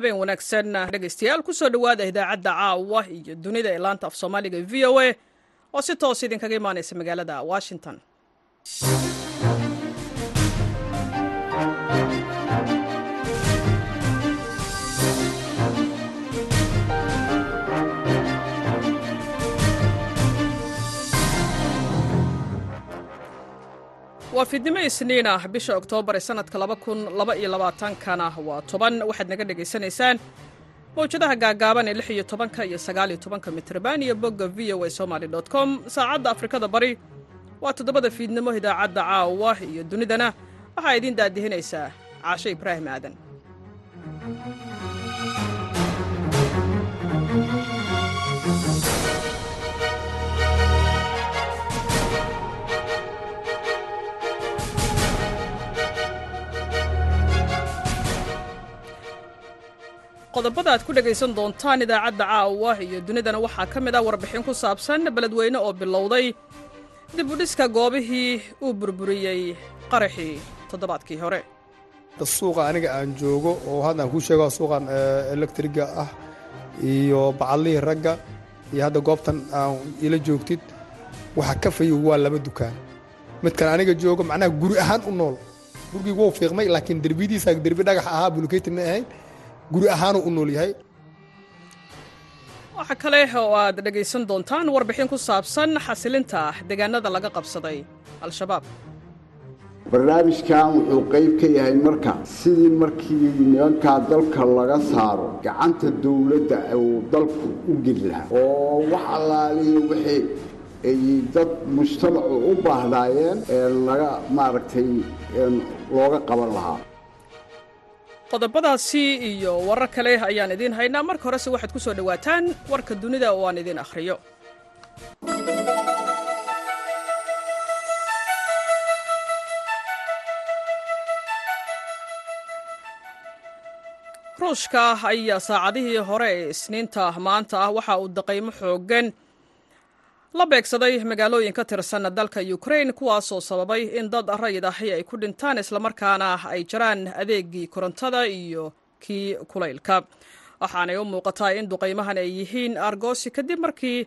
habeen wanaagsan dhegaystayaal ku soo dhowaada idaacadda caawa iyo dunida ee laanta af soomaaliga v o a. Oo si toos idinkaga imaanaysa magaalada washington waa fiidnimo isniin ah. Bisha oktoobar ee sanadka kana waa toban. Waxaad naga dhegaysanaysaan mawjadaha gaagaaban ee lix iyo tobanka iyo sagaal iyo tobanka mitrban iyo bogga v o a somaly com. Saacadda afrikada bari waa toddobada fiidnimo idaacadda caawa iyo dunidana. Waxaa idiin daadihinaysaa caashe ibraahim aadan qodobada aad ku dhegaysan doontaan idaacadda caawa iyo dunidana waxaa ka mid ah warbixin ku saabsan beledweyne oo bilowday. Dib u dhiska goobihii uu burburiyey qaraxii toddobaadkii hore. Suuqa aniga aan joogo oo haddaan kuu sheego suuqan elektriga ah iyo bacadlihii ragga iyo hadda goobtan aan ila joogtid waxa ka fayo waa laba dukaan. Midkan aniga joogo macnaha guri ahaan u nool. Gurigii wou fiiqmay laakiin derbiyadiisa derbi dhagax ahaa buluketi ma ahayn guri ahaanuu u nool yahay. Waxaa kale oo aad dhegaysan doontaan warbixin ku saabsan xasilinta deegaanada laga qabsaday al-shabaab. Barnaamijkan wuxuu qayb ka yahay marka sidii markii nimankaa dalka laga saaro gacanta dawladda uu dalku u geli lahaa. Oo wax allaalihi wixii ay dad mujtamacu u baahdaayeen ee laga maaragtay looga qaban lahaa qodobadaasi iyo warar kale ayaan idiin haynaa. Marka horese waxaad ku soo dhowaataan warka dunida oo aan idiin akhriyo. Ruushka ayaa saacadihii hore ee isniinta maanta ah. Waxa uu daqaymo xooggan la beegsaday magaalooyin ka tirsan dalka ukrain kuwaasoo sababay in dad rayid ahi ay ku dhintaan islamarkaana ay jaraan adeegii korontada iyo kii kulaylka. Waxaanay u muuqataa in duqaymahan ay yihiin argosi kadib markii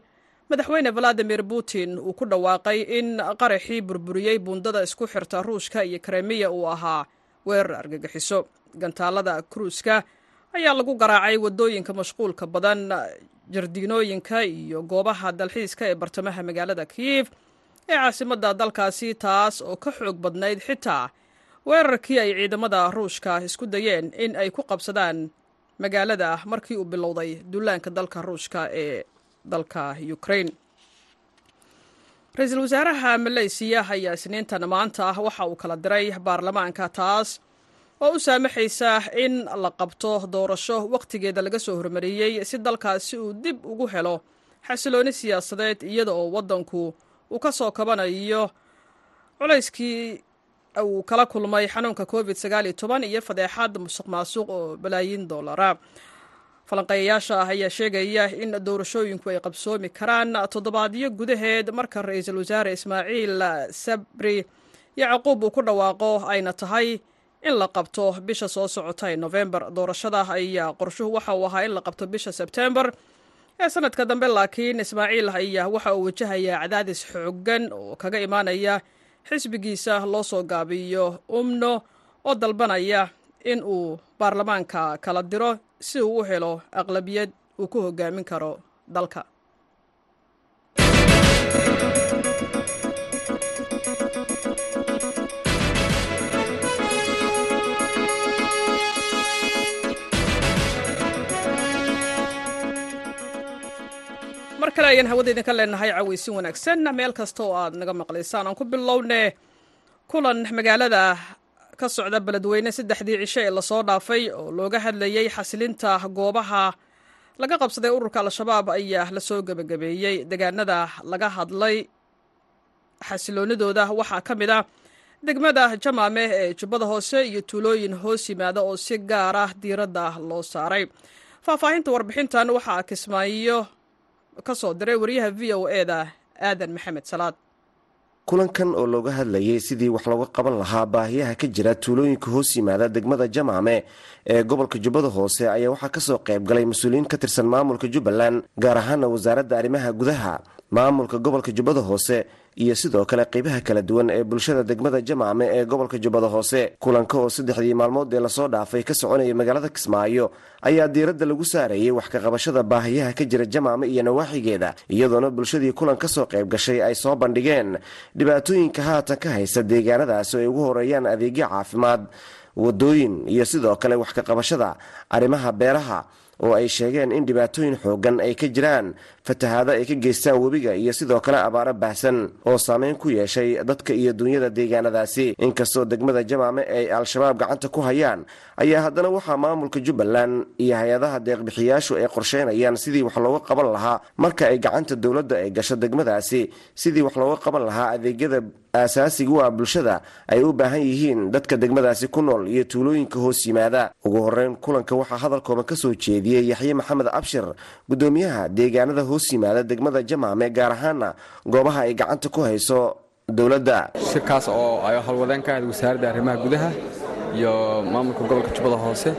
madaxweyne valadimir putin uu ku dhawaaqay in qaraxii burburiyey buundada isku xirta ruushka iyo kremiya uu ahaa weerar argagixiso. Gantaalada kruuska ayaa lagu garaacay waddooyinka mashquulka badan jardiinooyinka iyo goobaha dalxiiska ee bartamaha magaalada kiyif ee caasimadda dalkaasi taas oo ka xoog badnayd xitaa weerarkii ay ciidamada ruushka isku dayeen in ay ku qabsadaan magaalada markii uu bilowday dullaanka dalka ruushka ee dalka ukrain ra'iisul wasaaraha maleysiya ayaa isniintan maanta ah waxa uu kala diray baarlamaanka taas oo u saamaxaysa in la qabto doorasho wakhtigeeda laga soo hormariyey si dalkaasi uu dib ugu helo xasilooni siyaasadeed iyada oo waddanku uu ka soo kabanayo culayskii uu kala kulmay xanuunka covid sagaal iyo toban iyo fadeexad musuq maasuq oo balaayiin doolara. Falanqeeyayaasha ah ayaa sheegaya in doorashooyinku ay qabsoomi karaan toddobaadyo gudaheed marka ra'iisul wasaare ismaaciil sabri yacquub uu ku dhawaaqo ayna tahay in la qabto bisha soo socota ee nofembar doorashada ayaa qorshuhu waxa uu ahaa in la qabto bisha sebtembar ee sanadka dambe laakiin ismaaciil ayaa waxa uu wajahayaa cadaadis xooggan oo kaga imaanaya xisbigiisa loo soo gaabiyo umno oo dalbanaya in uu baarlamaanka kala diro si uu u helo aqlabiyad uu ku hogaamin karo dalka mar kale ayaan hawada idinka leenahay cawaysin wanaagsan. Meel kasta oo aad naga maqlaysaan aan ku bilowne kulan magaalada ka socda beledweyne saddexdii cisho ee la soo dhaafay oo looga hadlayey xasilinta goobaha laga qabsaday ururka al-shabaab ayaa la soo gebagabeeyey deegaanada laga hadlay xasiloonidooda waxaa ka mid ah degmada jamaame ee jubbada hoose iyo tuulooyin hoos yimaada oo si gaar ah diiradda loo saaray. Faahfaahinta warbixintan waxaa kismaayo ka soo diray wariyaha v o e da aadan maxamed salaad. Kulankan oo looga hadlayay sidii wax looga qaban lahaa baahiyaha ka jira tuulooyinka hoos yimaada degmada jamaame ee gobolka jubbada hoose ayaa waxaa ka soo qayb galay mas'uuliyiin ka tirsan maamulka jubbaland gaar ahaana wasaaradda arrimaha gudaha. Maamulka gobolka jubbada hoose iyo sidoo kale qeybaha kala duwan ee bulshada degmada jamaame ee gobolka jubbada hoose. Kulanka oo saddexdii maalmood ee la soo dhaafay ka soconaya magaalada kismaayo ayaa diiradda lagu saarayay wax kaqabashada baahiyaha ka jira jamaame iyo nawaaxigeeda iyadoona bulshadii kulan ka soo qayb gashay ay soo bandhigeen. Dhibaatooyinka haatan ka haysta deegaanadaasi ay ugu horeeyaan adeegyo caafimaad wadooyin iyo sidoo kale wax kaqabashada arrimaha beeraha oo ay sheegeen in dhibaatooyin xoogan ay ka jiraan fatahaado ay ka geystaan webiga iyo sidoo kale abaaro baahsan oo saameyn ku yeeshay dadka iyo dunyada deegaanadaasi. Inkastoo degmada jamaame ay al-shabaab gacanta ku hayaan ayaa haddana waxaa maamulka jubbaland iyo hay'adaha deeqbixiyaashu ay qorsheynayaan sidii wax looga qaban lahaa marka ay gacanta dowladda ay gasho degmadaasi sidii wax looga qaban lahaa adeegyada aasaasiga u ah bulshada ay u baahan yihiin dadka degmadaasi ku nool iyo tuulooyinka hoos yimaada. Ugu horeyn kulanka waxaa hadalkooda ka soo jeediyey yaxye maxamed abshir gudoomiyaha deegaanada hoos yimaada degmada jamaame gaar ahaana goobaha ay gacanta ku hayso dowladda. Shirkaas oo ay howlwadeen ka ahayd wasaaradda arrimaha gudaha iyo maamulka gobolka jubbada hoose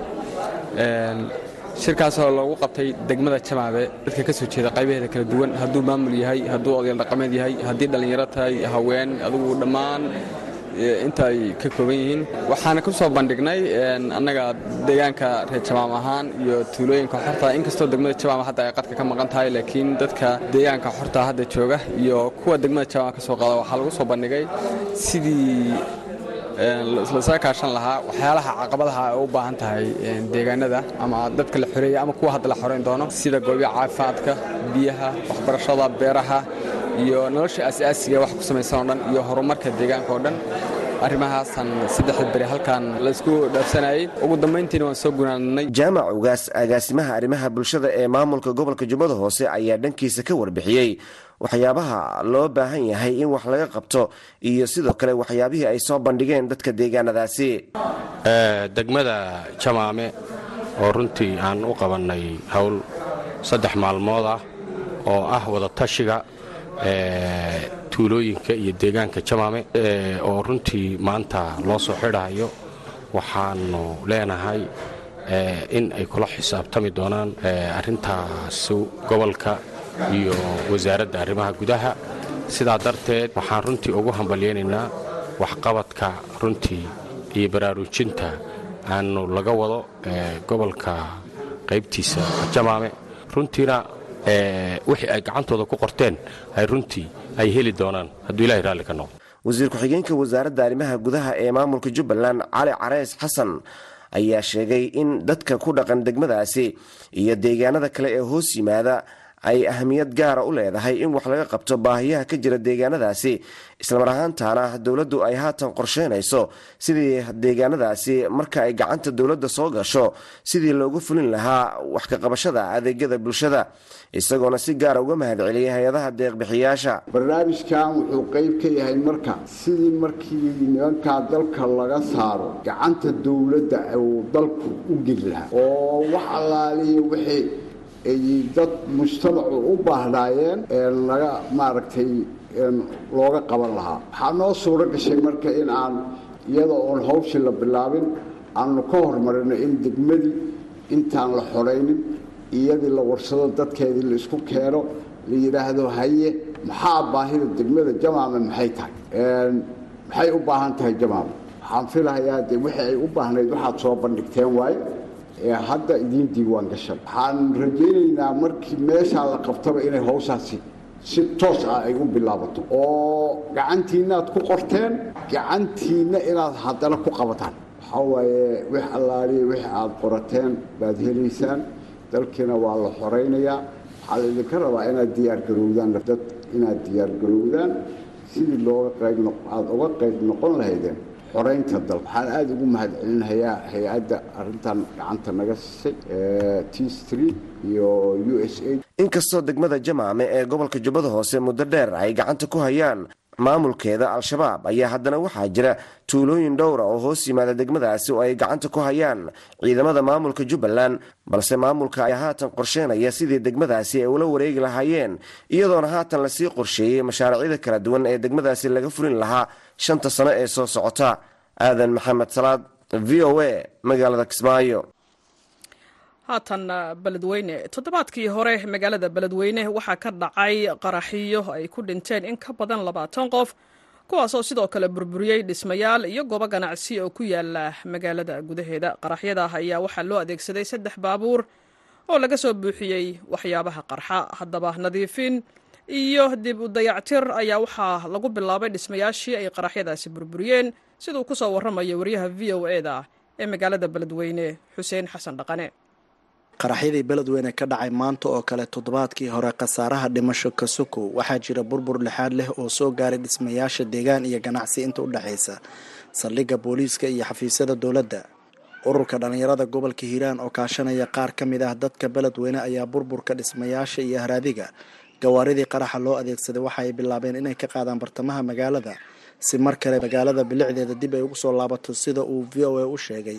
shirkaasoo loogu qabtay degmada jamaabe dadka ka soo jeeda qaybaheeda kala duwan. Hadduu maamul yahay hadduu odayaal dhaqameed yahay haddii dhallinyaro tahay haween adugu dhammaan inta ay ka kooban yihiin. Waxaana ku soo bandhignay annaga deegaanka reer jamaam ahaan iyo tuulooyinka xorta. Inkastoo degmada jamaam hadda ay qadka ka maqan tahay laakiin dadka deegaanka xorta hadda jooga iyo kuwa degmada jamaam ka soo qaada waxaa lagu soo bandhigay sidii lasaga kaashan lahaa waxyaalaha caqabadaha ay u baahan tahay deegaanada ama dadka la xoreeya ama kuwa hadda la xoreyn doono sida goobiya caafimaadka biyaha waxbarashada beeraha iyo nolosha asaasiga wax ku samaysan oo dhan iyo horumarka deegaanka oo dhan. Arrimahaasan saddexda beri halkan laysku dhaafsanayay. Ugu dambayntiina waan soo gunaanay jaamac ugaas agaasimaha arrimaha bulshada ee maamulka gobolka jubbada hoose ayaa dhankiisa ka warbixiyey waxyaabaha loo baahan yahay in wax laga qabto iyo sidoo kale waxyaabihii ay soo bandhigeen dadka deegaanadaasi. Degmada jamaame oo runtii aan u qabannay howl saddex maalmood ah oo ah wadatashiga tuulooyinka iyo deegaanka jamaame oo runtii maanta loo soo xidhayo waxaanu leenahay in ay kula xisaabtami doonaan arrintaas gobolka iyo wasaaradda arrimaha gudaha. Sidaa darteed waxaan runtii ugu hambalyaynaynaa waxqabadka runtii iyo baraarujinta aanu laga wado gobolka qaybtiisa jamaame runtiina wixii ay gacantooda ku qorteen ay runtii ay heli doonaan. Hadduu ilahay raalli ka noqdo. Wasiir ku-xigeenka wasaaradda arrimaha gudaha ee maamulka jubbaland cali careys xasan ayaa sheegay in dadka ku dhaqan degmadaasi iyo deegaanada kale ee hoos yimaada ay ahamiyad gaara u leedahay in wax laga qabto baahiyaha ka jira deegaanadaasi. Islamar ahaantaana dowladdu ay haatan qorsheynayso sidii deegaanadaasi marka ay gacanta dowladda soo gasho sidii loogu fulin lahaa wax kaqabashada adeegyada bulshada isagoona si gaara uga mahadceliyay hay'adaha deeqbixiyaasha. Barnaamijkan wuxuu qayb ka yahay marka sidii markii nimankaa dalka laga saaro gacanta dowladda uu dalku u geli lahaa. Oo wax allaaliya wixii ay dad mujtamacu u baahnaayeen laga maaragtay looga qaban lahaa. Waxaa noo suuro gashay marka in aan iyada oon hawshii la bilaabin aanu ka hormarino in degmadii intaan la xoraynin iyadii la warsado dadkeedii la isku keeno la yidhaahdo haye maxaa baahida degmada jamaame maxay tahay? Maxay u baahan tahay jamaame? Waxaan filahayaa dee wixii ay u baahnayd waxaad soo bandhigteen waaye ee hadda idiin diiwaan gashan. Waxaan rajaynaynaa markii meeshaa la qabtaba inay hawshaasi si toos ah ay u bilaabato oo gacantiinnaad ku qorteen gacantiinna inaad haddana ku qabataan. Waxaa waaye wix allaaliya wix aad qorateen baad helaysaan. Dalkiina waa la xoraynayaa waxaa laydinka rabaa inaad diyaargarowdaan dad inaad diyaargarowdaan sidii looga qayb aada uga qayb noqon lahaydeen xoraynta dal waxaan aada ugu mahadcelinayaa hay'adda arrintan gacanta naga siisay t street iyo u s a. Inkastoo degmada jamaame ee gobolka jubbada hoose muddo dheer ay gacanta ku hayaan maamulkeeda al-shabaab ayaa haddana waxaa jira tuulooyin dhowra oo hoos yimaada degmadaasi oo ay gacanta ku hayaan ciidamada maamulka jubbaland balse maamulka ayaa haatan qorsheynaya sidii degmadaasi ay ula wareegi lahaayeen iyadoona haatan la sii qorsheeyey mashaariicyada kala duwan ee degmadaasi laga fulin lahaa shanta sano ee soo socota. Aadan maxamed salaad v o a magaalada kismaayo. Haatan beledweyne. Toddobaadkii hore magaalada beledweyne waxaa ka dhacay qaraxiyo ay ku dhinteen in ka badan labaatan qof kuwaasoo sidoo kale burburiyey dhismayaal iyo goobo ganacsi oo ku yaalla magaalada gudaheeda. Qaraxyada ayaa waxaa loo adeegsaday saddex baabuur oo laga soo buuxiyey waxyaabaha qarxa. Haddaba nadiifin iyo dib u dayactir ayaa waxaa lagu bilaabay dhismayaashii ay qaraxyadaasi burburiyeen siduu ku soo warramaya waryaha v o eda ee magaalada beledweyne xuseen xasan dhaqane. Qaraxyadii beledweyne ka dhacay maanta oo kale toddobaadkii hore khasaaraha dhimasho kasuko waxaa jira burbur lixaad leh oo soo gaaray dhismayaasha deegaan iyo ganacsi inta u dhexaysa saldhigga booliiska iyo xafiisyada dowladda. Ururka dhallinyarada gobolka hiiraan oo kaashanaya qaar ka mid ah dadka beledweyne ayaa burburka dhismayaasha iyo haraadiga gawaaridii qaraxa loo adeegsaday waxa ay bilaabeen inay ka qaadaan bartamaha magaalada si mar kale magaalada bilicdeeda dib ay ugu soo laabato sida uu v o a u sheegay.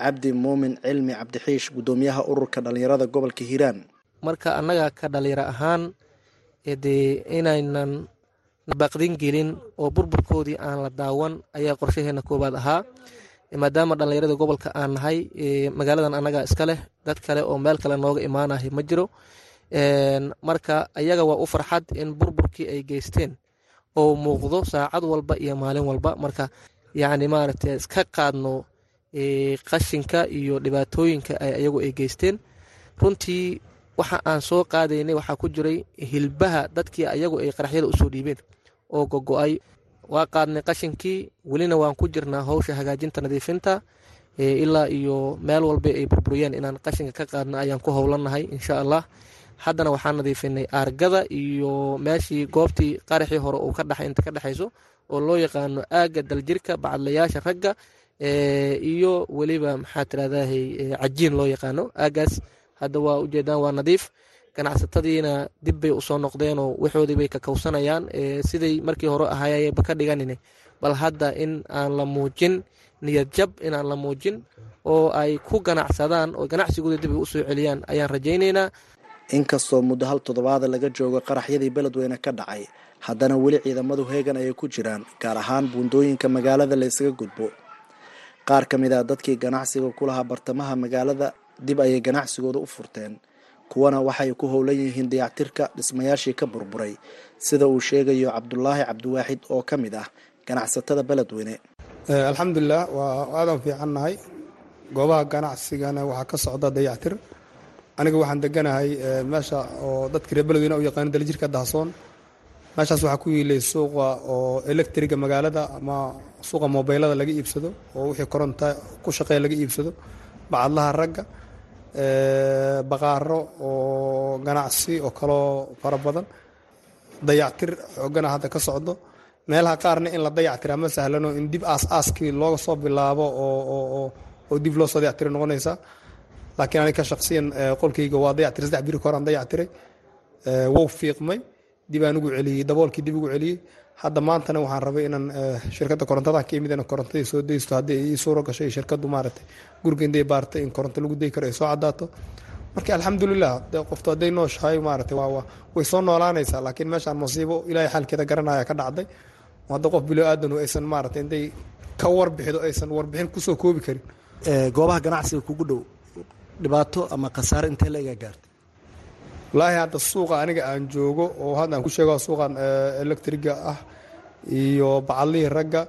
Cabdi muumin cilmi cabdixiish guddoomiyaha ururka dhallinyarada gobolka hiiraan. Marka annaga ka dhalinyaro ahaan dee inaynan baqdin gelin oo burburkoodii aan la daawan ayaa qorshaheena koowaad ahaa. Maadaama dhallinyarada gobolka aan nahay magaaladan annaga iska leh dad kale oo meel kale nooga imaanahay ma jiro marka ayaga waa u farxad in burburkii ay geysteen oo muuqdo saacad walba iyo maalin walba. Marka yacni maaragtay iska qaadno qashinka iyo dhibaatooyinka ayagu ay geysteen. Runtii waxa aan soo qaadaynay waxaa ku jiray hilbaha dadkii ayagu ay qaraxyada u soo dhiibeen oo gogo-ay. Waa qaadnay qashinkii welina waan ku jirnaa howsha hagaajinta nadiifinta ilaa iyo meel walba ay burburiyeen inaan qashinka ka qaadna ayaan ku howlanahay insha allah haddana waxaan nadiifinay aargada iyo meeshii goobtii qaraxii hore uu ka dhaxay inta ka dhexayso oo loo yaqaano aagga daljirka bacadlayaasha ragga iyo weliba maxaa tirahdahay cajiin loo yaqaano aagaas. Hadda waa ujeedaan waa nadiif. Ganacsatadiina dib bay u soo noqdeenoo waxoodii bay kakowsanayaan siday markii hore ahayba ka dhiganin bal hadda in aan la muujin niyad jab inaan la muujin oo ay ku ganacsadaan oo ganacsigooda dib ay u soo celiyaan ayaan rajaynaynaa inkastoo muddo hal toddobaada laga joogo qaraxyadii beledweyne ka dhacay. Haddana weli ciidamadu heegan ayay ku jiraan gaar ahaan buundooyinka magaalada la ysaga gudbo. Qaar ka mid ah dadkii ganacsiga ku lahaa bartamaha magaalada dib ayay ganacsigooda u furteen. Kuwana waxay ku howlan yihiin dayactirka dhismayaashii ka burburay. Sida uu sheegayo cabdulaahi cabdiwaaxid oo ka mid ah ganacsatada beledweyne alxamdulilah waa aadan fiicannahay. Goobaha ganacsigana waxaa ka socda dayactir aniga waxaan deganahay meesha oo dadka reer beledweyne u yaqaano daljirka dahsoon. Meeshaas waxaa ku yiilay suuqa oo electriga magaalada ama suuqa mobeylada laga iibsado oo wixii koronta ku shaqeeya laga iibsado. Bacadlaha ragga baqaaro oo ganacsi oo kaloo fara badan. Dayactir xoogana hadda ka socdo. Meelaha qaarna in la dayactira ma sahlano in dib aas aaskii looga soo bilaabo oo dib loo soo dayactira noqonaysa laakiin aniga ka shaqsiyan qolkayga waa dayactiray saddex biri horaan dayactiray wow fiiqmay dib aan ugu celiyey daboolkii dib ugu celiyey hadda maantana waxaan rabay inaan shirkadda korontadan ka imid inaan korontadii soo daysto haddii ii suuro gashay shirkaddu maaragtay guriga baartay in koronto lagu dayi karo ay soo caddaato marka alxamdulilah qoftu hadday nooshahay maaragtay way soo noolaanaysaa laakiin meeshaan musiibo ilaahay xaalkeeda garanaya ka dhacday hadda qof bilo aadanu aysan maaragtay intay ka warbixido aysan warbixin ku soo koobi karin goobaha ganacsiga kugu dhow dhibaato ama khasaare intee la egaa gaartay? Wallaahi hadda suuqa aniga aan joogo oo hadda aan ku sheego suuqan electriga ah iyo bacadlihii ragga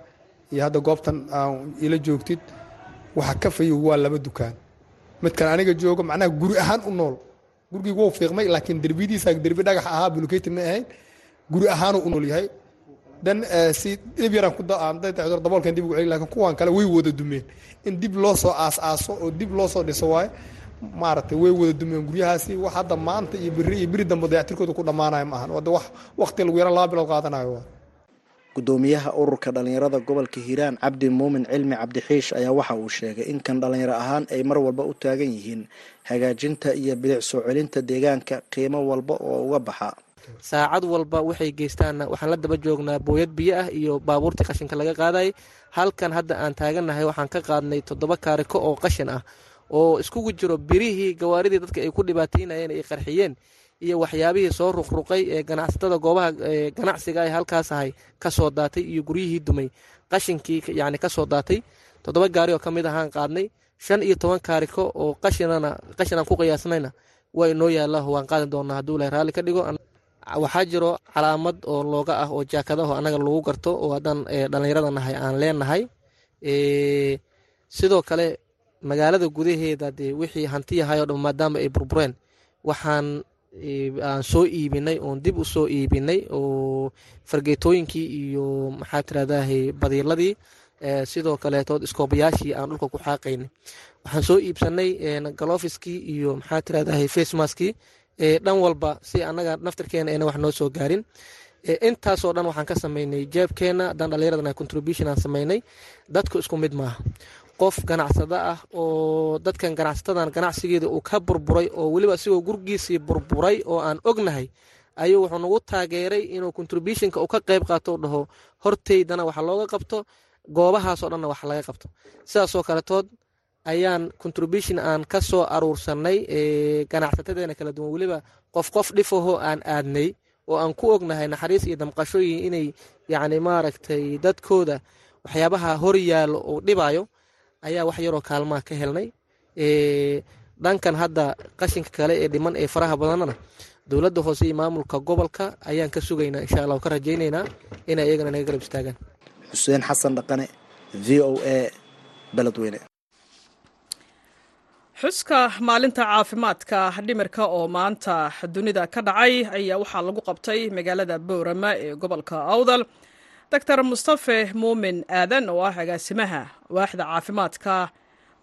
iyo hadda goobtan aan ila joogtid waxa ka fayo waa laba dukaan. Midkan aniga joogo macnaha guri ahaan u nool. Gurigii wou fiiqmay laakiin derbiyadiisa derbi dhagax ahaa buluketi ma ahayn. Guri ahaanuu u nool yahay. Dan si dhib yaraan ku daboolkan dib ugu celi laakiin kuwan kale way wada dumeen. In dib loo soo aas-aaso oo dib loo soo dhiso waaye maaragtay way wada dumeen guryahaasi. Wax hadda maanta iyo beri iyo beri dambe dayactirkooda ku dhammaanayo ma ahan wadda wax waqti lagu yaraan laba bilood qaadanayo gudoomiyaha ururka dhallinyarada gobolka hiiraan cabdi muumin cilmi cabdixiish ayaa waxa uu sheegay in kan dhallinyaro ahaan ay mar walba u taagan yihiin hagaajinta iyo bilic soo celinta deegaanka qiimo walba oo uga baxa. Saacad walba waxay geystaanna waxaan la daba joognaa booyad biyo ah iyo baabuurtii qashinka laga qaadayay halkan hadda aan taagannahay waxaan ka qaadnay toddoba kaariko oo qashin ah oo iskugu jiro birihii gawaaridii dadka ay ku dhibaataynayeen ay qarxiyeen iyo waxyaabihii soo ruqruqay ee ganacsatada goobaha ganacsiga ay halkaas ahay ka soo daatay iyo guryihii dumay. Qashinkii yani ka soo daatay toddoba gaari oo ka mid ahaan qaadnay shan iyo toban kaariko oo qashinana qashin aan ku qiyaasnayna waa inoo yaalla waan qaadi doonaa. Hadduu ilahay raalli ka dhigo waxaa jiro calaamad oo looga ah oo jaakadaho annaga lagu garto oo haddaan dhallinyarada nahay aan leenahay. Sidoo kale magaalada gudaheeda dee wixii hantiyahay oo dhan maadaama ay burbureen waxaan aan soo iibinay oon dib u soo iibinay oo fargeetooyinkii iyo maxaa tirahdahay badiiladii sidoo kaleetood iskoobayaashii aan dhulka ku xaaqaynay. Waxaan soo iibsanay galofiskii iyo maxaa tirahdahay facemaskii dhan walba si annaga naftirkeena ayna wax noo soo gaarin. Intaasoo dhan waxaan ka samaynay jeebkeena haddaan dhallinyaradan contribution aan samaynay dadku isku mid maaha qof ganacsada ah oo dadkan ganacsatadan ganacsigeeda uu ka burburay oo weliba asigoo gurgiisii burburay oo aan ognahay ayuu wuxuu nagu taageeray inuu contributionka uu ka qayb qaato dhaho horteydana wax looga qabto goobahaasoo dhanna wax laga qabto. Sidaasoo kaletood ayaan contribution aan ka soo aruursanay ganacsatadeena kala duwan weliba qof qof dhifaho aan aadnay oo aan ku ognahay naxariis iyo damqashooyin inay yacni maaragtay dadkooda waxyaabaha hor yaallo uu dhibayo ayaa wax yaroo kaalmaha ka helnay. Dhankan hadda qashinka kale ee dhiman ee faraha badannana dowladda hoose iyo maamulka gobolka ayaan ka sugaynaa insha allah ka rajaynaynaa inay iyagana naga garab istaagaan. Xuseen xasan dhaqane v o a beledweyne. Xuska maalinta caafimaadka dhimirka oo maanta dunida ka dhacay ayaa waxaa lagu qabtay magaalada boorama ee gobolka awdal doctor mustafe muumin aadan oo ah agaasimaha waaxda caafimaadka.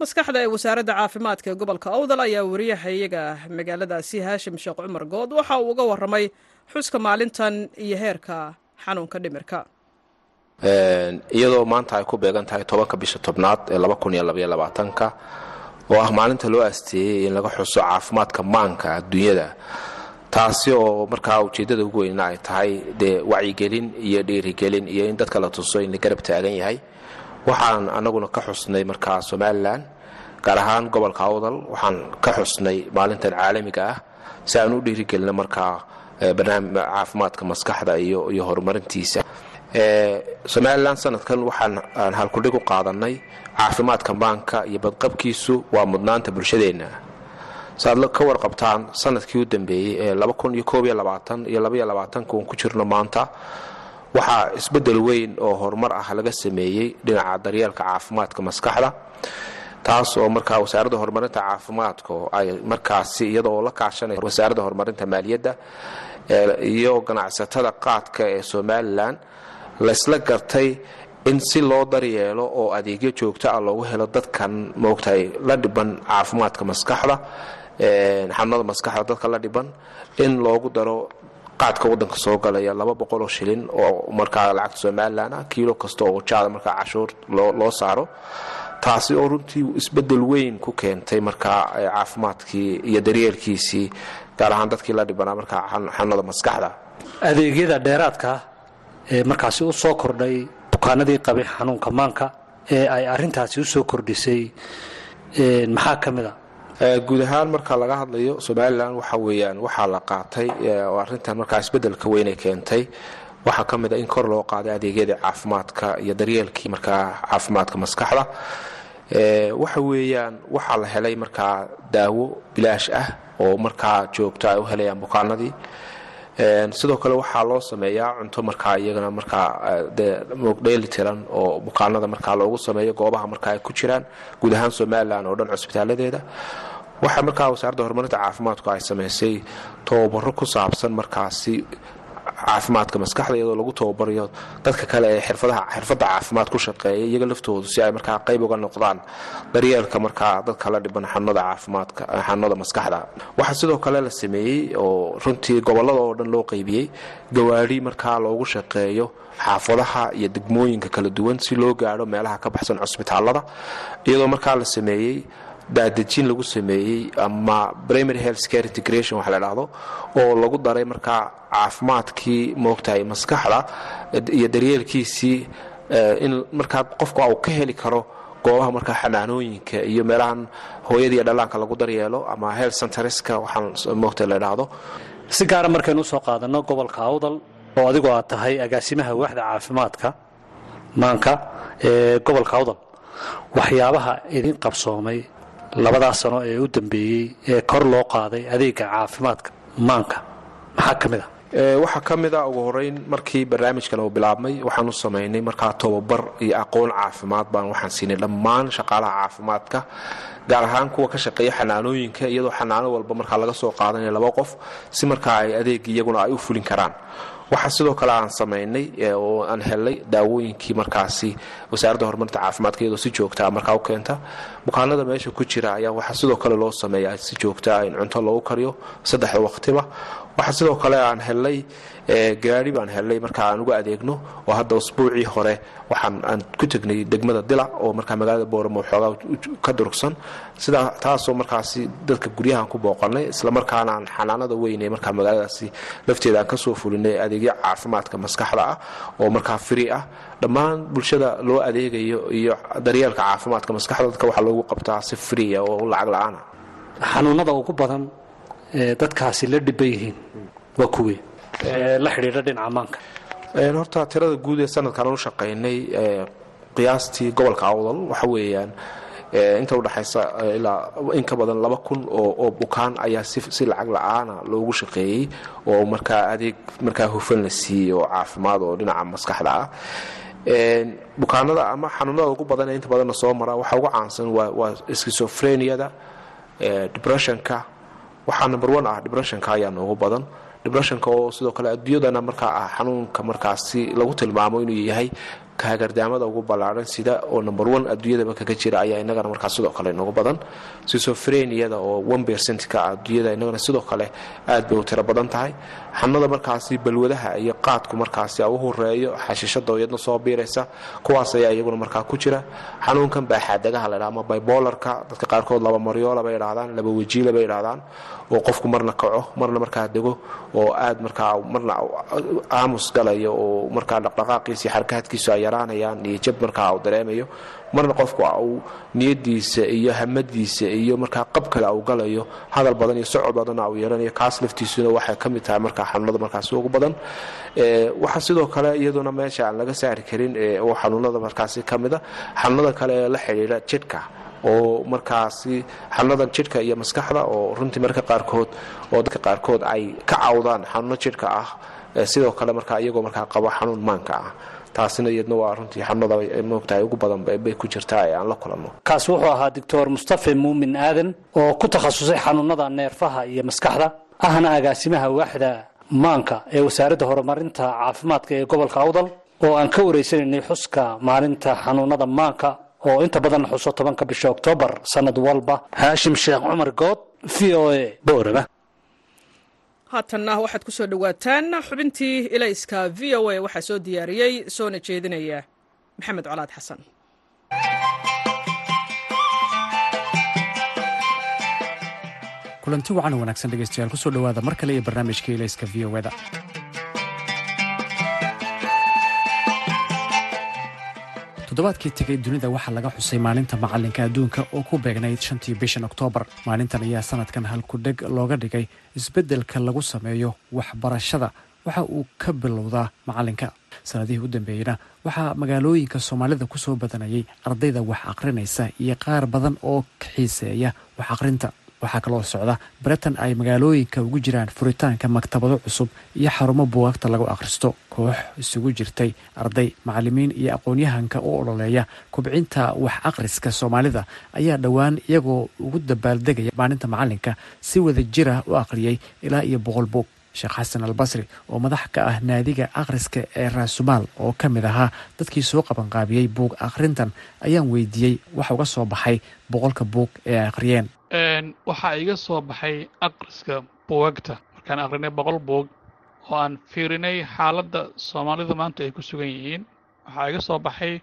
Maskaxda ee wasaaradda caafimaadka ee gobolka awdal ayaa wariyahayaga magaaladaasi haashim sheekh cumar good. Waxa uu uga waramay xuska maalintan iyo heerka xanuunka dhimirka. Iyadoo maanta ay ku beegan tahay tobanka bisha tobnaad ee oo ah maalinta loo asteeyey in laga xuso caafimaadka maanka adduunyada taasi oo markaa ujeeddada ugu weynna ay tahay dee wacyigelin iyo dhiirigelin iyo in dadka la tuso in la garab taagan yahay. Waxaan anaguna ka xusnay markaa somalilan gaar ahaan gobolka awdal. Waxaan ka xusnay maalintan caalamiga ah si aan u dhiirigelino markaa barnaamij caafimaadka maskaxda iyo horumarintiisa. Somalilan sanadkan waxaan aan halkudhig u qaadanay caafimaadka maanka iyo badqabkiisu. Waa mudnaanta bulshadeenna saaad ka warqabtaan sannadkii u dambeeyey ee ku jirno maanta waxaa isbeddel weyn oo horumar ah laga sameeyey dhinaca daryeelka caafimaadka maskaxda taas oo markaa wasaaradda horumarinta caafimaadka ay markaasi iyadoo la kaashanay wasaaradda horumarinta maaliyadda iyo ganacsatada qaadka ee somalilan laysla gartay in si loo daryeelo oo adeegyo joogto ah loogu helo dadkan moogtahay la dhiban caafimaadka maskaxda xanuunada maskaxda dadka la dhiban in loogu daro qaadka wadanka soo galaya laba boqoloo shilin oo markaa lacagta somalilan ah kiilo kasta oo jaada markaa cashuur loo saaro. Taasi oo runtii isbeddel weyn ku keentay markaa caafimaadkii iyo daryeelkiisii gaar ahaan dadkii la dhibanaa markaa xanuunada maskaxda. Adeegyada dheeraadka ee markaasi u kordhay bukaanadii qabay xanuunka maanka ee ay arintaasi u soo kordhisay maxaa ka mid a guud ahaan marka laga hadlayo somalilan waxa weeyaan waxaa la qaatay oo arrintan markaa isbeddelka weynay keentay waxaa ka mid a in kor loo qaaday adeegyadii caafimaadka iyo daryeelkii markaa caafimaadka maskaxda. Waxa weeyaan waxaa la helay markaa daawo bilaash ah oo markaa joogto ay u helayaan bukaanadii sidoo kale waxaa loo sameeyaa cunto markaa iyagana markaa dheeli tiran oo bukaanada markaa loogu sameeyo goobaha markaa ay ku jiraan guud ahaan somalilan oo dhan cusbitaaladeeda waxaa markaa wasaaradda horumarinta caafimaadku ay samaysay tababaro ku saabsan markaasi caafimaadka maskaxda iyadoo lagu tababarayo dadka kale ee xirfadda caafimaad ku shaqeeya iyaga laftoodu si ay markaa qayb uga noqdaan daryeelka markaa dadka la dhiban xanuunada maskaxda. Waxaa sidoo kale la sameeyey oo runtii gobollada oo dhan loo qaybiyey gawaadhi markaa loogu shaqeeyo xaafadaha iyo degmooyinka kala duwan si loo gaadho meelaha ka baxsan cusbitaalada. Iyadoo markaa la sameeyey daadejin lagu sameeyey ama primary health care integration waxa la dhahdo oo lagu daray markaa caafimaadkii moogtahay maskaxda iyo daryeelkiisii in markaa qofka uu ka heli karo goobaha markaa xanaanooyinka iyo meelahan hooyada iyo dhallaanka lagu daryeelo ama health centreska waxaan moogta la dhahdo si gaara markaynu u soo qaadanno gobolka awdal oo adigu aad tahay agaasimaha waaxda caafimaadka maanka ee gobolka awdal waxyaabaha idin qabsoomay labadaas sano ee u dambeeyey ee kor loo qaaday adeega caafimaadka maanka. Maxaa ka mid a waxaa ka mid a ugu horeyn markii barnaamijkan uu bilaabmay waxaan u samaynay markaa tobabar iyo aqoon caafimaad baan waxaan siinay dhammaan shaqaalaha caafimaadka gaar ahaan kuwa ka shaqeeya xanaanooyinka iyadoo xanaano walba markaa laga soo qaadanaya laba qof si markaa ay adeeg iyaguna ay u fulin karaan waxaa sidoo kale aan samaynay oo aan helnay daawooyinkii markaasi wasaaradda horumarinta caafimaadka iyadoo si joogtaa markaa u keenta. Bukaanada meesha ku jira ayaa waxaa sidoo kale loo sameeyaa si joogtaa in cunto loogu kariyo saddexda waqtiba waxaa sidoo kale aan helnay gaari baan helnay markaa aan uga adeegno oo hadda usbuucii hore waxaan aan ku tegnay degmada dila oo markaa magaalada booramo xoogaa ka durugsan. Sidaa taasoo markaasi dadka guryahaan ku booqanay islamarkaana aan xanaanada weyn ee markaa magaaladaasi lafteeda aan ka soo fulinay adeegyo caafimaadka maskaxda ah oo markaa firi ah. Dhammaan bulshada loo adeegayo iyo daryeelka caafimaadka maskaxda dadka waxaa loogu qabtaa si fria oo lacag la'aana. Xanuunada ugu badan dadkaasi la dhiban yihiin waa kuwii la xidhiidha dhinaca maanka. Horta tirada guud ee sanadkan u shaqaynay qiyaastii gobolka awdal waxa weeyaan inta udhexaysa ilaa in ka badan laba kun oo bukaan ayaa si lacag la'aana loogu shaqeeyey oo markaa adeeg markaa hufan la siiyey oo caafimaad oo dhinaca maskaxda ah. Bukaanada ama xanuunada ugu badan ee inta badanna soo mara waxa uga caansan waa skisofreniyada depressionka waxaa number one ah depressionka ayaa noogu badan. Depressionka oo sidoo kale adduunyadana markaa ah xanuunka markaasi lagu tilmaamo inuu yahay kahagardaamada ugu ballaaran sida oo number one adduunyadaba kaga jira ayaa inagana markaa sidoo kale noogu badan. Sisofreniyada oo one percentka ah adduunyada inagana sidoo kale aad bay u tiro badan tahay xanuunada markaasi balwadaha iyo qaadku markaasi u horeeyo xashishada iyadna soo biiraysa kuwaas ayaa iyaguna markaa ku jira. Xanuunkan baaxaadagaha la ydhaha ama bibolarka dadka qaarkood laba maryoola bay idhahdaan laba wejiila bay idhahdaan oo qofku marna kaco marna markaa dego oo aad markaa marna aamus galayo oo markaa dhaqdhaqaaqiisa iyo xarkaadkiisu ay yaraanayaan iyo jab markaa uu dareemayo marna qofku niyadiisa iyo hamadiisa iyo markaa qab kale uu galayo hadal badan iyo socod badanna uu yeelanayo kaas laftiisuna waxay ka mid tahay markaa xanuunada markaasi ugu badan. Waxaa sidoo kale iyaduna meesha aan laga saari karin oo xanuunada markaasi ka mida xanuunada kale ee la xidhiidha jidhka oo markaasi xanuunadan jidhka iyo maskaxda oo runtii marka qaarkood oo dadka qaarkood ay ka cawdaan xanuuno jidhka ah sidoo kale markaa iyagoo markaa qabo xanuun maanka ah taasina iyadna waa runtii xanuunada moogtahay ugu badan bay ku jirtaa ee aan la kulanno. Kaasi wuxuu ahaa doctor mustafe muumin aadan oo ku takhasusay xanuunada neerfaha iyo maskaxda ahna agaasimaha waaxda maanka ee wasaaradda horumarinta caafimaadka ee gobolka awdal oo aan ka wareysanaynay xuska maalinta xanuunada maanka oo inta badan xuso tobanka bisha oktoobar sanad walba. Haashim sheekh cumar good v o a boorama haatanna waxaad ku soo dhowaataan xubintii ilayska v o a. Waxaa soo diyaariyey soona jeedinaya maxamed colaad xasan kulanti wacan wanaagsan dhegeystayaal ku soo dhowaada mar kale iyo barnaamijka ilayska v o da toddobaadkii tegay dunida waxaa laga xusay maalinta macalinka adduunka oo ku beegnayd shantii bishan oktoobar maalintan ayaa sanadkan halkudheg looga dhigay isbeddelka lagu sameeyo waxbarashada. Waxa uu ka bilowdaa macalinka sanadihii u dambeeyeyna waxaa magaalooyinka soomaalida ku soo badanayay ardayda wax aqrinaysa iyo qaar badan oo xiiseeya wax aqrinta waxaa kaloo socda baratan ay magaalooyinka ugu jiraan furitaanka maktabado cusub iyo xarumo buugaagta lagu akhristo. Koox isugu jirtay arday macalimiin iyo aqoon-yahanka u ololeeya kubcinta wax akhriska soomaalida ayaa dhowaan iyagoo ugu dabaaldegaya maalinta macalinka si wada jira u akhriyey ilaa iyo boqol buug sheekh xasan albasri oo madax ka ah naadiga akhriska ee raasumaal oo ka mid ahaa dadkii soo qabanqaabiyey buug akhrintan ayaan weydiiyey waxa uga soo baxay boqolka buug ee ay akhriyeen. Waxaa iga soo baxay akhriska buugagta. Markaan akhrinay boqol buug oo aan fiirinay xaaladda soomaalidu maanta ay ku sugan yihiin waxaa iga soo baxay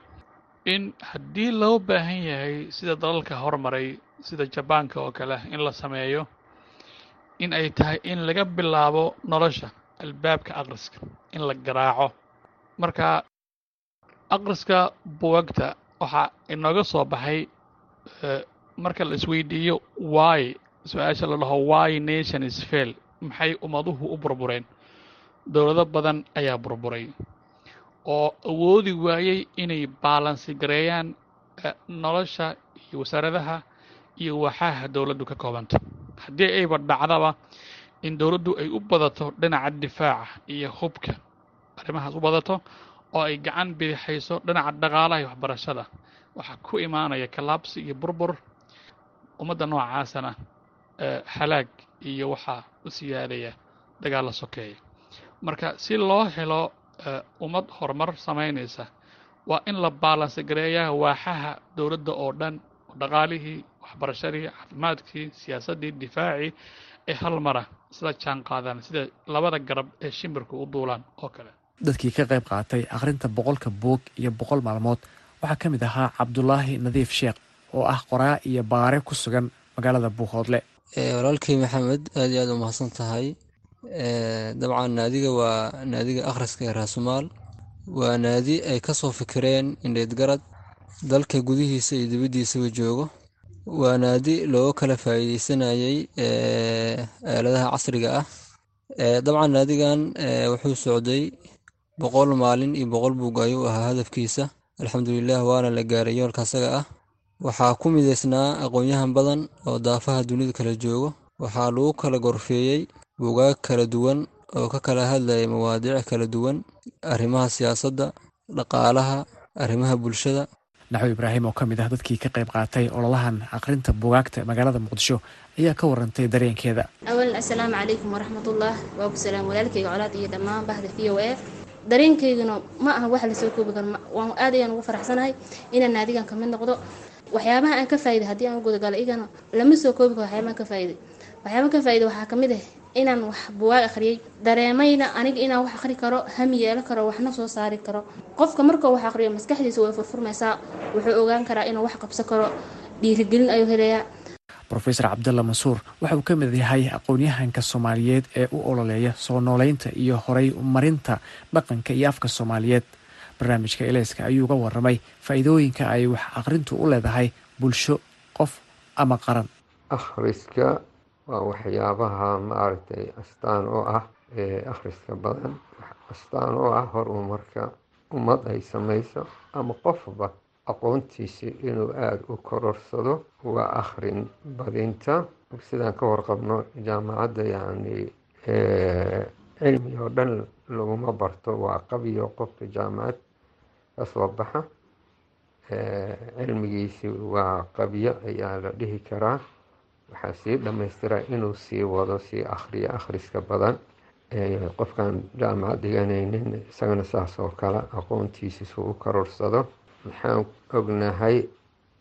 in haddii loo baahan yahay sida dalalka hormaray sida jabaanka oo kale in la sameeyo in ay tahay in laga bilaabo nolosha albaabka aqriska in la garaaco. Marka aqriska buwagta waxaa inooga soo baxay marka la isweydiiyo why su'aasha la dhaho why nation is fail maxay ummaduhu u burbureen? Dowlado badan ayaa burburay oo awoodi waayey inay baalansi gareeyaan nolosha iyo wasaaradaha iyo waxaaha dowladdu ka koobanta haddii ayba dhacdaba in dowladdu ay u badato dhinaca difaaca iyo hubka arrimahaas u badato oo ay gacan bidixayso dhinaca dhaqaalaha iyo waxbarashada. Waxaa ku imaanaya kalaabsi iyo burbur ummadda noocaasana halaag iyo waxaa u siyaadaya dagaalla sokeeya. Marka si loo helo ummad horumar samaynaysa waa in la baalansi gareeyaa waaxaha dowladda oo dhan dhaqaalihii waxbarashadii caafimaadkii siyaasaddii difaacii ee hal mara isla jaan qaadaan sida labada garab ee shimbirku u duulaan oo kale. Dadkii ka qayb qaatay akhrinta boqolka buug iyo boqol maalmood waxaa ka mid ahaa cabdulaahi nadiif sheekh oo ah qoraa iyo baare ku sugan magaalada buuhoodle walaalkey maxamed aad iyo aad u mahadsan tahay. Dabcan naadiga waa naadiga akhriska ee raasumaal waa naadi ay ka soo fikireen indheedgarad dalka gudihiisa iyo dibaddiisaba joogo waa naadi looga kala faa'iideysanayay aaladaha casriga ah dabcan naadigan wuxuu socday boqol maalin iyo boqol buug ayuu ahaa hadafkiisa. Alxamdulilah waana la gaaray yoolka asaga ah. Waxaa ku mideysnaa aqoon-yahan badan oo daafaha dunida kala joogo. Waxaa lagu kala gorfeeyey buugaag kala duwan oo ka kala hadlaya mawaadiic kala duwan arrimaha siyaasadda dhaqaalaha arrimaha bulshada naxwi ibraahim oo ka mid ah dadkii ka qayb qaatay ololahan akhrinta buugaagta magaalada muqdisho ayaa ka warantay dareenkeeda. Awalan assalaamu calaykum waraxmatullah. Waa ku salaam walaalkayga colaad iyo dhammaan bahda v o a. Dareenkayguna ma aha wax la soo koobi karo. Waan aad ayaan ugu faraxsanahay inaan naadigan ka mid noqdo. Waxyaabaha aan ka faa'iday haddii aan gudagalo igana lama soo koobi karo waxyaabahan ka faa'iday waxyaabahan ka faa'iday waxaa ka mid ah inaan wax buwaag akhriyey. Dareemayna aniga inaan wax akhri karo hami yeelan karo waxna soo saari karo. Qofka markuu wax akhriyo maskaxdiisa way furfurmaysaa wuxuu ogaan karaa inuu wax qabsan karo. Dhiirigelin ayuu helayaa. Rofeor cabdalla mansuur waxa uu ka mid yahay aqoon-yahanka soomaaliyeed ee u ololeeya soo nooleynta iyo horay marinta dhaqanka iyo afka soomaaliyeed. Barnaamijka eleyska ayuu uga waramay faa-iidooyinka ay wax akhrintu u leedahay bulsho qof ama qaran. Akhriska waa waxyaabaha maaragtay astaan oo ah akhriska badan. Astaan oo ah hor uu marka ummad ay samayso ama qofba aqoontiisi inuu aada u kororsado waa akhrin badinta. Sidaan ka warqabno jaamacadda yacni cilmi oo dhan laguma barto waa qabiyo qofka jaamacad ka soo baxa. Cilmigiisi waa qabyo ayaa la dhihi karaa waxaa sii dhammaystiraa inuu sii wado sii akhriyo akhriska badan. Qofkaan jaamacad dhiganaynin isagana saas oo kale aqoontiisi suu u karorsado waxaan ognahay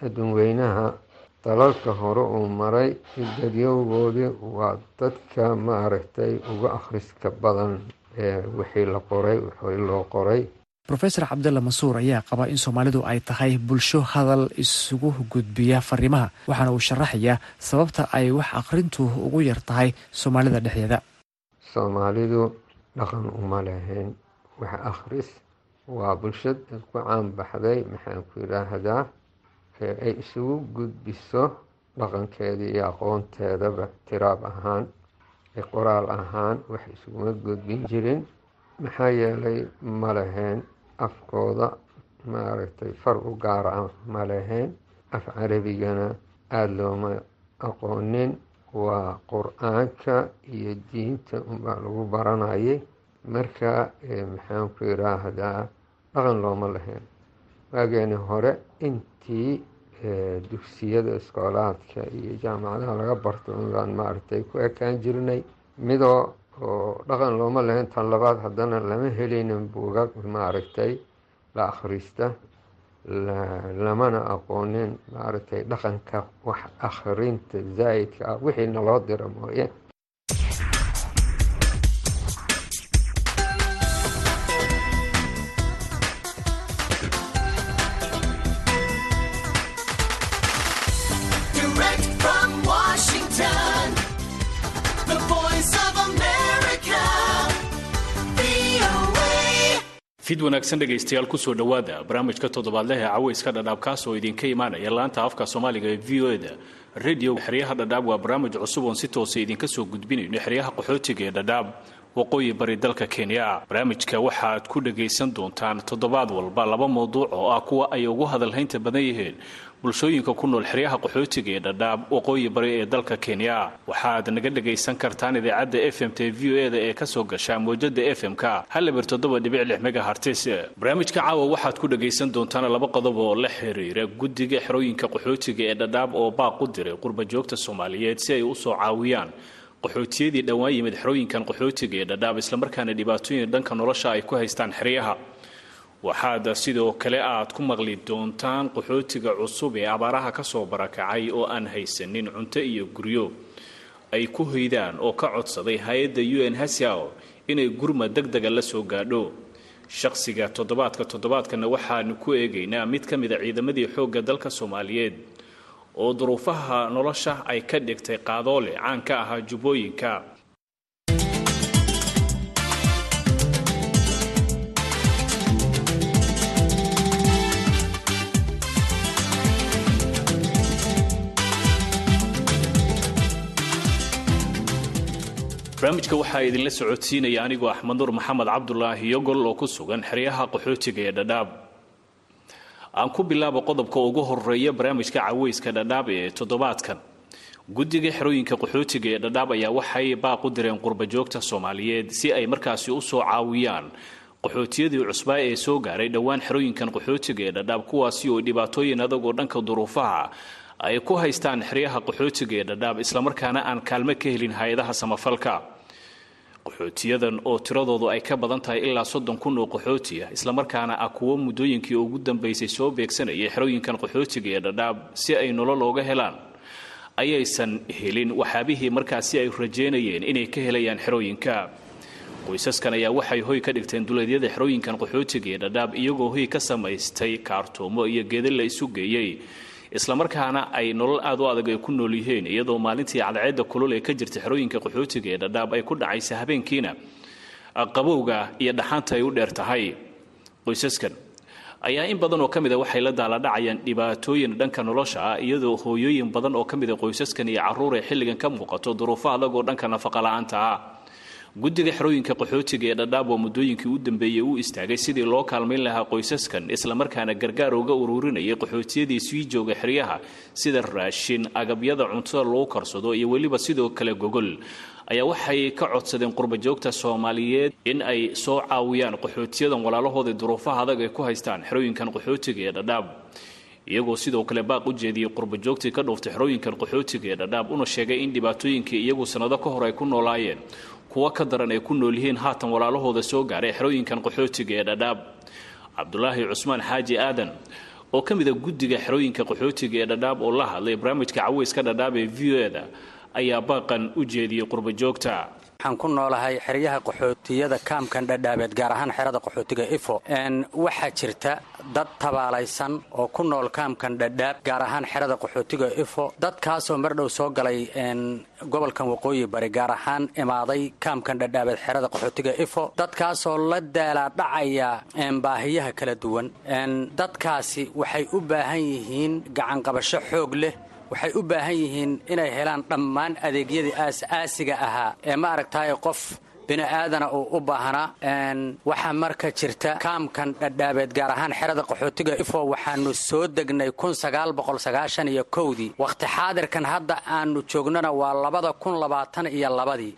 adduunweynaha dalalka hore uu maray dadyowgoodii waa dadka maaragtay uga akhriska badan. Wixii la qoray wixii loo qoray rofeor cabdalla mansuur ayaa qaba in soomaalidu ay tahay bulsho hadal isugu gudbiya fariimaha waxaana uu sharaxayaa sababta ay wax akhrintu ugu yar tahay soomaalida dhexdeeda. Soomaalidu dhaqan uma lahayn wax akhris waa bulshad ku caanbaxday maxaan ku yidhaahdaa ee ay isugu gudbiso dhaqankeeda iyo aqoonteedaba tiraab ahaan ee qoraal ahaan wax isuguma gudbin jirin maxaa yeelay ma lahayn afkooda maaragtay far u gaara ah ma lahayn af carabigana aada looma aqoonin. Waa qur'aanka iyo diinta unbaa lagu baranayay. Marka maxaan ku yidhaahdaa dhaqan looma lahayn waageeni hore intii dugsiyada iskoolaadka iyo jaamacadaha laga barto unbaan maaragtay ku ekaan jirnay midoo oo dhaqan looma lahayn tan labaad haddana lama helinin buugag maaragtay la akhrista lamana aqoonin maaragtay dhaqanka wax akhrinta zaa'idka ah wixii naloo dira mooye fid wanaagsan dhegaystayaal ku soo dhowaada barnaamijka toddobaadleh ee cawayska dhadhaab kaas oo idinka imaanaya. Laanta afka soomaaliga ee v o eda radio xeryaha dhadhaab waa barnaamij cusub oon si toosa idinka soo gudbinayno xeryaha qaxootiga ee dhadhaab waqooyi bari dalka kenya. Barnaamijka waxaad ku dhagaysan doontaan toddobaad walba laba mawduuc oo ah kuwa ay ugu hadalhaynta badan yihiin bulshooyinka ku nool xeryaha qaxootiga ee dhadhaab waqooyi bari ee dalka kenya. Waxaad naga dhagaysan kartaan idaacadda f m t v o eda ee ka soo gasha mawjada f m-ka. Haliber toddoba dhibic lix megahartis barnaamijka caawa waxaad ku dhagaysan doontaan laba qodob oo la xiriira guddiga xerooyinka qaxootiga ee dhadhaab oo baaq u diray qurba joogta soomaaliyeed si ay u soo caawiyaan qaxootiyadii dhowaan yimid xerooyinkan qaxootiga ee dhadhaab islamarkaana dhibaatooyin dhanka nolosha ay ku haystaan xeryaha waxaad sidoo kale aad ku maqli doontaan qaxootiga cusub ee abaaraha ka soo barakacay oo aan haysanin cunto iyo guryo. Ay ku hoydaan oo ka codsaday hay'adda u n hasiao inay gurma deg dega la soo gaadho. Shaqsiga toddobaadka toddobaadkana waxaanu ku eegaynaa mid ka mida ciidamadii xoogga dalka soomaaliyeed oo duruufaha nolosha ay ka dhigtay qaadoole caan ka ahaa jubbooyinka barnaamijka waxaa idinla socodsiinaya anigoo axmed nuur maxamed cabdulaahi yogol oo ku sugan xeryaha qaxootiga ee dhadhaab aan ku bilaabo qodobka ugu horreeya barnaamijka caweyska dhadhaab ee toddobaadkan. Guddiga xerooyinka qaxootiga ee dhadhaab ayaa waxay baaq u direen qurbajoogta soomaaliyeed si ay markaasi u soo caawiyaan qaxootiyadii cusbaa ee soo gaaray dhowaan xerooyinkan qaxootiga ee dhadhaab kuwaasi oo dhibaatooyin adag oo dhanka duruufaha ay ku haystaan xeryaha qaxootiga ee dhadhaab islamarkaana aan kaalmo ka helin hay'adaha samafalka. Qaxootiyadan oo tiradoodu ay ka badan tahay ilaa soddon kun oo qaxooti ah islamarkaana ah kuwo muddooyinkii ugu dambaysay soo beegsanayay xerooyinkan qaxootiga ee dhadhaab si ay nolol ooga helaan. Ayaysan helin waxaabihii markaasi ay rajeynayeen inay ka helayaan xerooyinka. Qoysaskan ayaa waxay hoy ka dhigteen duleedyada xerooyinkan qaxootiga ee dhadhaab iyagoo hoy ka samaystay kaartoomo iyo geeda la isu geeyey islamarkaana ay nolol aad u adag ay ku nool yihiin iyadoo maalintii cadceedda kulul ee ka jirta xerooyinka qaxootiga ee dhadhaab ay ku dhacaysa habeenkiina. Qabowga iyo dhaxaanta ay u dheer tahay. Qoysaskan ayaa in badan oo ka mid a waxay la daaladhacayaan dhibaatooyin dhanka nolosha ah iyadoo hooyooyin badan oo ka mid a qoysaskan iyo carruur ay xilligan ka muuqato duruufo adag oo dhanka nafaqala-aanta ah guddiga xerooyinka qaxootiga ee dhadhaab oo muddooyinkii u dambeeyey u istaagay sidii loo kaalmayn lahaa qoysaskan islamarkaana gargaar uga ururinayay qaxootiyadii sii jooga xeryaha sida raashin agabyada cuntada lagu karsado iyo weliba sidoo kale gogol. Ayaa waxay ka codsadeen qurbajoogta soomaaliyeed in ay soo caawiyaan qaxootiyadan walaalahooda duruufaha adag ay ku haystaan xerooyinkan qaxootiga ee dhadhaab. Iyagoo sidoo kale baaq u jeediyey qurbajoogtii ka dhuuftay xerooyinkan qaxootiga ee dhadhaab una sheegay in dhibaatooyinkii iyagu sannado ka hor ay ku noolaayeen kuwo ka daran ay ku nool yihiin haatan walaalahooda soo gaaray xerooyinkan qaxootiga ee dhadhaab. Cabdulaahi cusmaan xaaji aadan oo ka mid a guddiga xerooyinka qaxootiga ee dhadhaab oo la hadlay barnaamijka caweyska dhadhaab ee v o eda ayaa baaqan u jeediyey qurbajoogta waxaan ku noolahay xeryaha qaxootiyada kaamkan dhadhaabeed gaar ahaan xerada qaxootiga ifo. Waxaa jirta dad tabaalaysan oo ku nool kaamkan dhadhaab gaar ahaan xerada qaxootiga ifo. Dadkaasoo mardhow soo galay gobolkan waqooyi bari gaar ahaan imaaday kaamkan dhadhaabeed xerada qaxootiga ifo. Dadkaasoo la daalaadhacaya baahiyaha kala duwan. Dadkaasi waxay u baahan yihiin gacanqabasho xoog leh waxay u baahan yihiin inay helaan dhammaan adeegyadii aas-aasiga ahaa ee ma aragtaay qof bini'aadana uu u baahnaa waxaa marka jirta kaamkan dhadhaabeed gaar ahaan xerada qaxootiga ifo waxaanu soo degnay iyo kowdii wakhti xaadirkan hadda aanu joognana waa labada kun labaatan iyo labadii.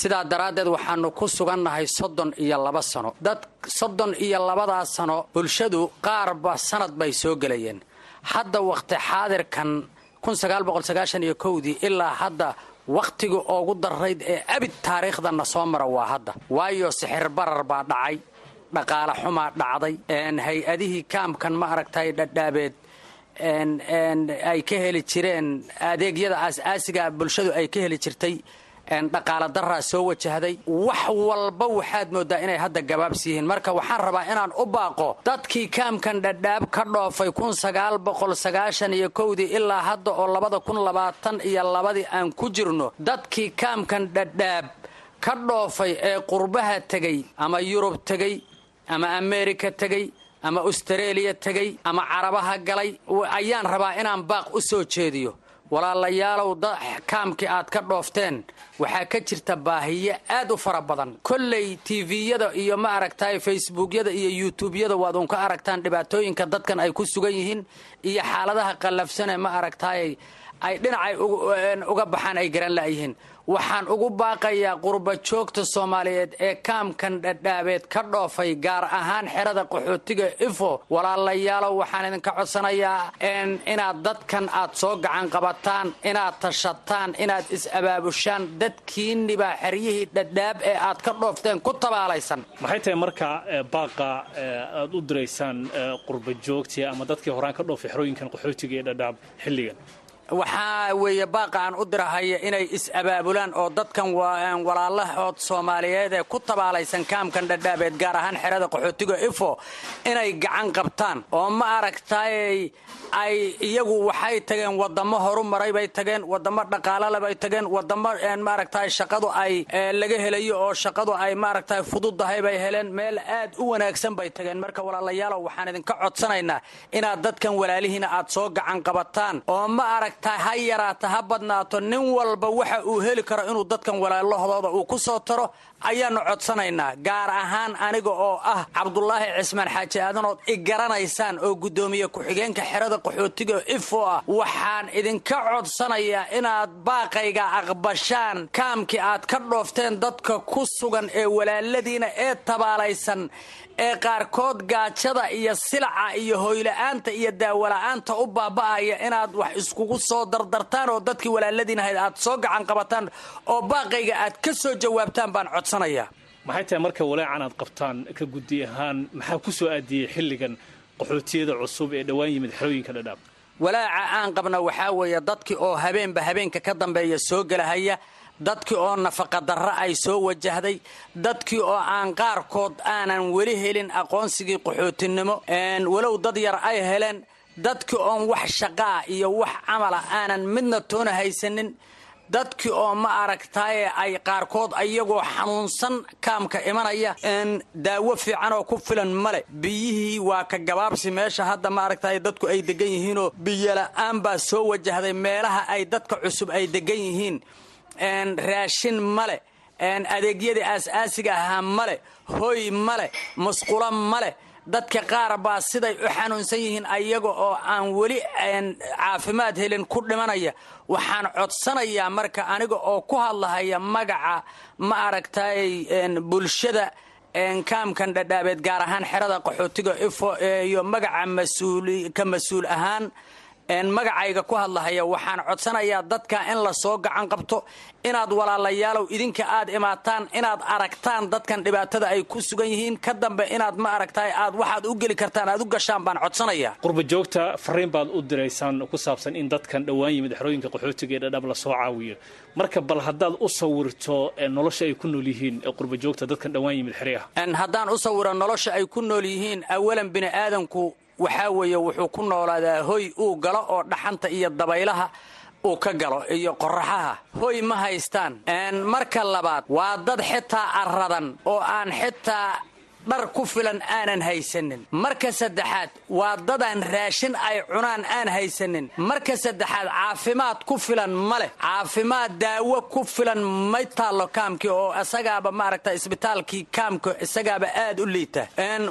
Sidaa daraaddeed waxaanu ku sugannahay soddon iyo laba sano. Dad soddon iyo labadaa sano bulshadu qaarba sanad bay soo gelayeen. Hadda wakhti xaadirkan dii ilaa hadda wakhtiga oogu darayd ee abid taariikhdanna soo mara waa hadda. Waayo sixir barar baa dhacay dhaqaale xumaa dhacday hay'adihii kaamkan ma aragtay dhadhaabeed ay ka heli jireen adeegyada aas-aasiga bulshadu ay ka heli jirtay dhaqaala daraa soo wajahday wax walba waxaad moodaa inay hadda gabaabsi yihiin marka waxaan rabaa inaan u baaqo dadkii kaamkan dhadhaab ka dhoofay iyo kowdii ilaa hadda oo labada kun labaatan iyo labadii aan ku jirno. Dadkii kaamkan dhadhaab ka dhoofay ee qurbaha tegey ama yurub tegey ama ameerika tegey ama austareeliya tegey ama carabaha galay ayaan rabaa inaan baaq u soo jeediyo walaalayaalow kaamkii aad ka dhoofteen. Waxaa ka jirta baahiyo aad u fara badan. Kolley tiviyada iyo ma aragtaay facebookyada iyo yutubyada waad unka aragtaan dhibaatooyinka dadkan ay ku sugan yihiin iyo xaaladaha qallafsane ma aragtaay ay dhinacay uga baxaan ay garan la'yihiin waxaan ugu baaqayaa qurba joogta soomaaliyeed ee kaamkan dhadhaabeed ka dhoofay gaar ahaan xerada qaxootiga ifo. Walaalayaalow waxaan idinka codsanayaa inaad dadkan aad soo gacan qabataan inaad tashataan inaad is-abaabushaan dadkiinibaa xeryihii dhadhaab ee aad ka dhoofteen ku tabaalaysan. Maxay tahay marka baaqa aad u diraysaan qurba joogtii ama dadkii horaan ka dhoofay xerooyinkan qaxootiga ee dhadhaab xilligan waxaa weeye baaqa aan u dirahaya inay is-abaabulaan oo dadkan walaalahood soomaaliyeed ee ku tabaalaysan kaamkan dhadhaabeed gaar ahaan xerada qaxootiga ifo inay gacan qabtaan. Oo ma aragtaay ay iyagu waxay tageen wadamo horu maray bay tageen wadamo dhaqaalale bay tageen wadamo maaragtaay shaqadu ay laga helayo oo shaqadu ay maaragtaay fududahay bay heleen meel aad u wanaagsan bay tageen. Marka walaalayaalow waxaan idinka codsanaynaa inaad dadkan walaalihiina aad soo gacan qabataan. Oo ma aragtaay ha yaraata ha badnaato nin walba waxa uu heli karo inuu dadkan walaalahooda uu ku soo taro ayaannu codsanaynaa gaar ahaan aniga oo ah cabdulaahi cismaan xaaji aadanood i garanaysaan oo guddoomiye ku-xigeenka xerada qaxootiga ifo ah. Waxaan idinka codsanayaa inaad baaqayga aqbashaan kaamkii aad ka dhoofteen dadka ku sugan ee walaaladiina ee tabaalaysan ee qaarkood gaajada iyo silaca iyo hoyla'aanta iyo daawola'aanta u baaba'aya inaad wax iskugu soo dardartaan oo dadkii walaaladiin ahayd aad soo gacan qabataan oo baaqayga aad ka soo jawaabtaan baan codsanayaa maxay tahay marka walaacan aad qabtaan ka guddi ahaan maxaa ku soo aadiyey xilligan qaxootiyada cusub ee dhowaan yimid xerooyinka dhadhaab? Walaaca aan qabna waxaa weeye dadkii oo habeenba habeenka ka dambeeya soo gelahaya dadkii oo nafaqadarra ay soo wajahday dadkii oo aan qaarkood aanan weli helin aqoonsigii qaxootinimo. Walow dad yar ay heleen dadkii oon wax shaqaa iyo wax camala aanan midna toona haysanin dadkii oo ma aragtaaye ay qaarkood ayagoo xanuunsan kaamka imanaya daawo fiican oo ku filan male biyihii waa ka gabaabsi meesha hadda ma aragtaay dadku ay degan yihiinoo biyola'aan baa soo wajahday meelaha ay dadka cusub ay degan yihiin raashin male aas-aasiga ahaa male hoy male musqulo male dadka qaar baa siday u xanuunsan yihiin ayaga oo aan weli caafimaad helin ku dhimanaya. Waxaan codsanayaa marka aniga oo ku hadlahaya magaca ma aragtay bulshada kaamkan dhadhaabeed gaar ahaan xerada qaxootiga ifo iyo magaca ka mas'uul ahaan magacayga ku hadlahaya waxaan codsanayaa dadka in la soo gacan qabto inaad walaalayaalow idinka aad imaataan inaad aragtaan dadkan dhibaatada ay ku sugan yihiin. Ka dambe inaad ma aragtaay aad waxaad u geli kartaan aad u gashaan baan codsanayaa. Qurba joogta fariin baad u diraysaan ku saabsan in dadkan dhowaan yimid xerooyinka qaxootiga ee dhadhab la soo caawiyo. Marka bal haddaad u sawirto nolosha ay ku nool yihiin qurba joogta dadkan dhowaan yimid xeryaha haddaan u sawiro nolosha ay ku nool yihiin awalan bini aadanku waxaa weeye wuxuu ku noolaadaa hoy uu galo oo dhaxanta iyo dabaylaha uu ka galo iyo qoraxaha hoy ma haystaan. Marka labaad waa dad xitaa arradan oo aan xitaa dhar ku filan aanan haysanin. Marka saddexaad waa dadaan raashin ay cunaan aan haysanin. Marka saddexaad caafimaad ku filan ma leh. Caafimaad daawo ku filan may taallo kaamkii oo isagaaba maaragta isbitaalkii kaamka isagaaba aad u liita.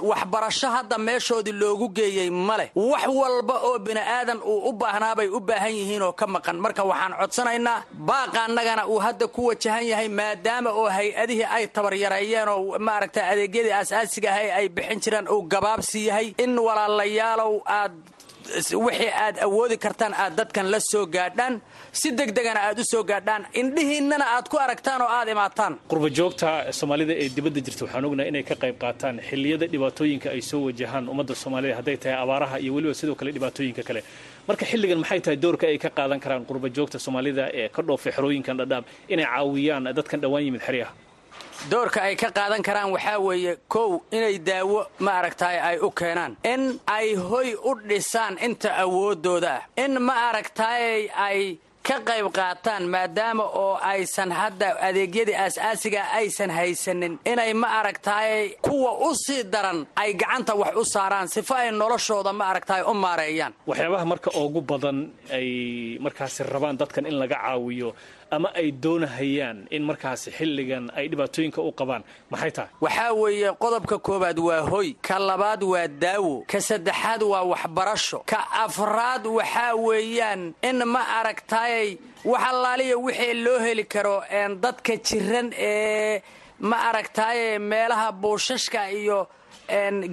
Waxbarasho hadda meeshoodii loogu geeyey ma leh. Wax walba oo bini'aadan uu u baahnaabay u baahan yihiin oo ka maqan. Marka waxaan codsanaynaa baaqa annagana uu hadda ku wajahan yahay maadaama oo hay'adihii ay tabaryareeyeen oo maaragta adeegyadii asaasiga ahay ay bixin jiraan uu gabaabsi yahay in walaalayaalow aad wixii aad awoodi kartaan aad dadkan la soo gaadhaan si degdegana aad u soo gaadhaan indhihiinnana aad ku aragtaan oo aad imaataan. Qurba joogta soomaalida ee dibadda jirta waxaan ognaha inay ka qayb qaataan xilliyada dhibaatooyinka ay soo wajahaan ummadda soomaalida hadday tahay abaaraha iyo weliba sidoo kale dhibaatooyinka kale. Marka xilligan maxay tahay doorka ay ka qaadan karaan qurba joogta soomaalida ee ka dhoofay xerooyinkan dhadhaab inay caawiyaan dadkan dhowaan yimid xeryaha doorka ay ka qaadan karaan waxaa weeye kow inay daawo ma aragtaay ay u keenaan. In ay hoy u dhisaan inta awooddooda. In ma aragtaay ay ka qayb qaataan maadaama oo aysan hadda adeegyadii aas-aasiga aysan haysanin. Inay ma aragtaay kuwa u sii daran ay gacanta wax u saaraan sifo ay noloshooda ma aragtaay u maareeyaan. Waxyaabaha marka ugu badan ay markaasi rabaan dadkan in laga caawiyo ama ay doonahayaan in markaasi xilligan ay dhibaatooyinka u qabaan. Maxay tahay? Waxaa weeye qodobka koowaad waa hoy ka labaad waa daawo ka saddexaad waa waxbarasho ka afraad waxaa weeyaan in ma aragtaayay wax allaaliya wixii loo heli karo dadka jiran ee ma aragtaaye meelaha buushashka iyo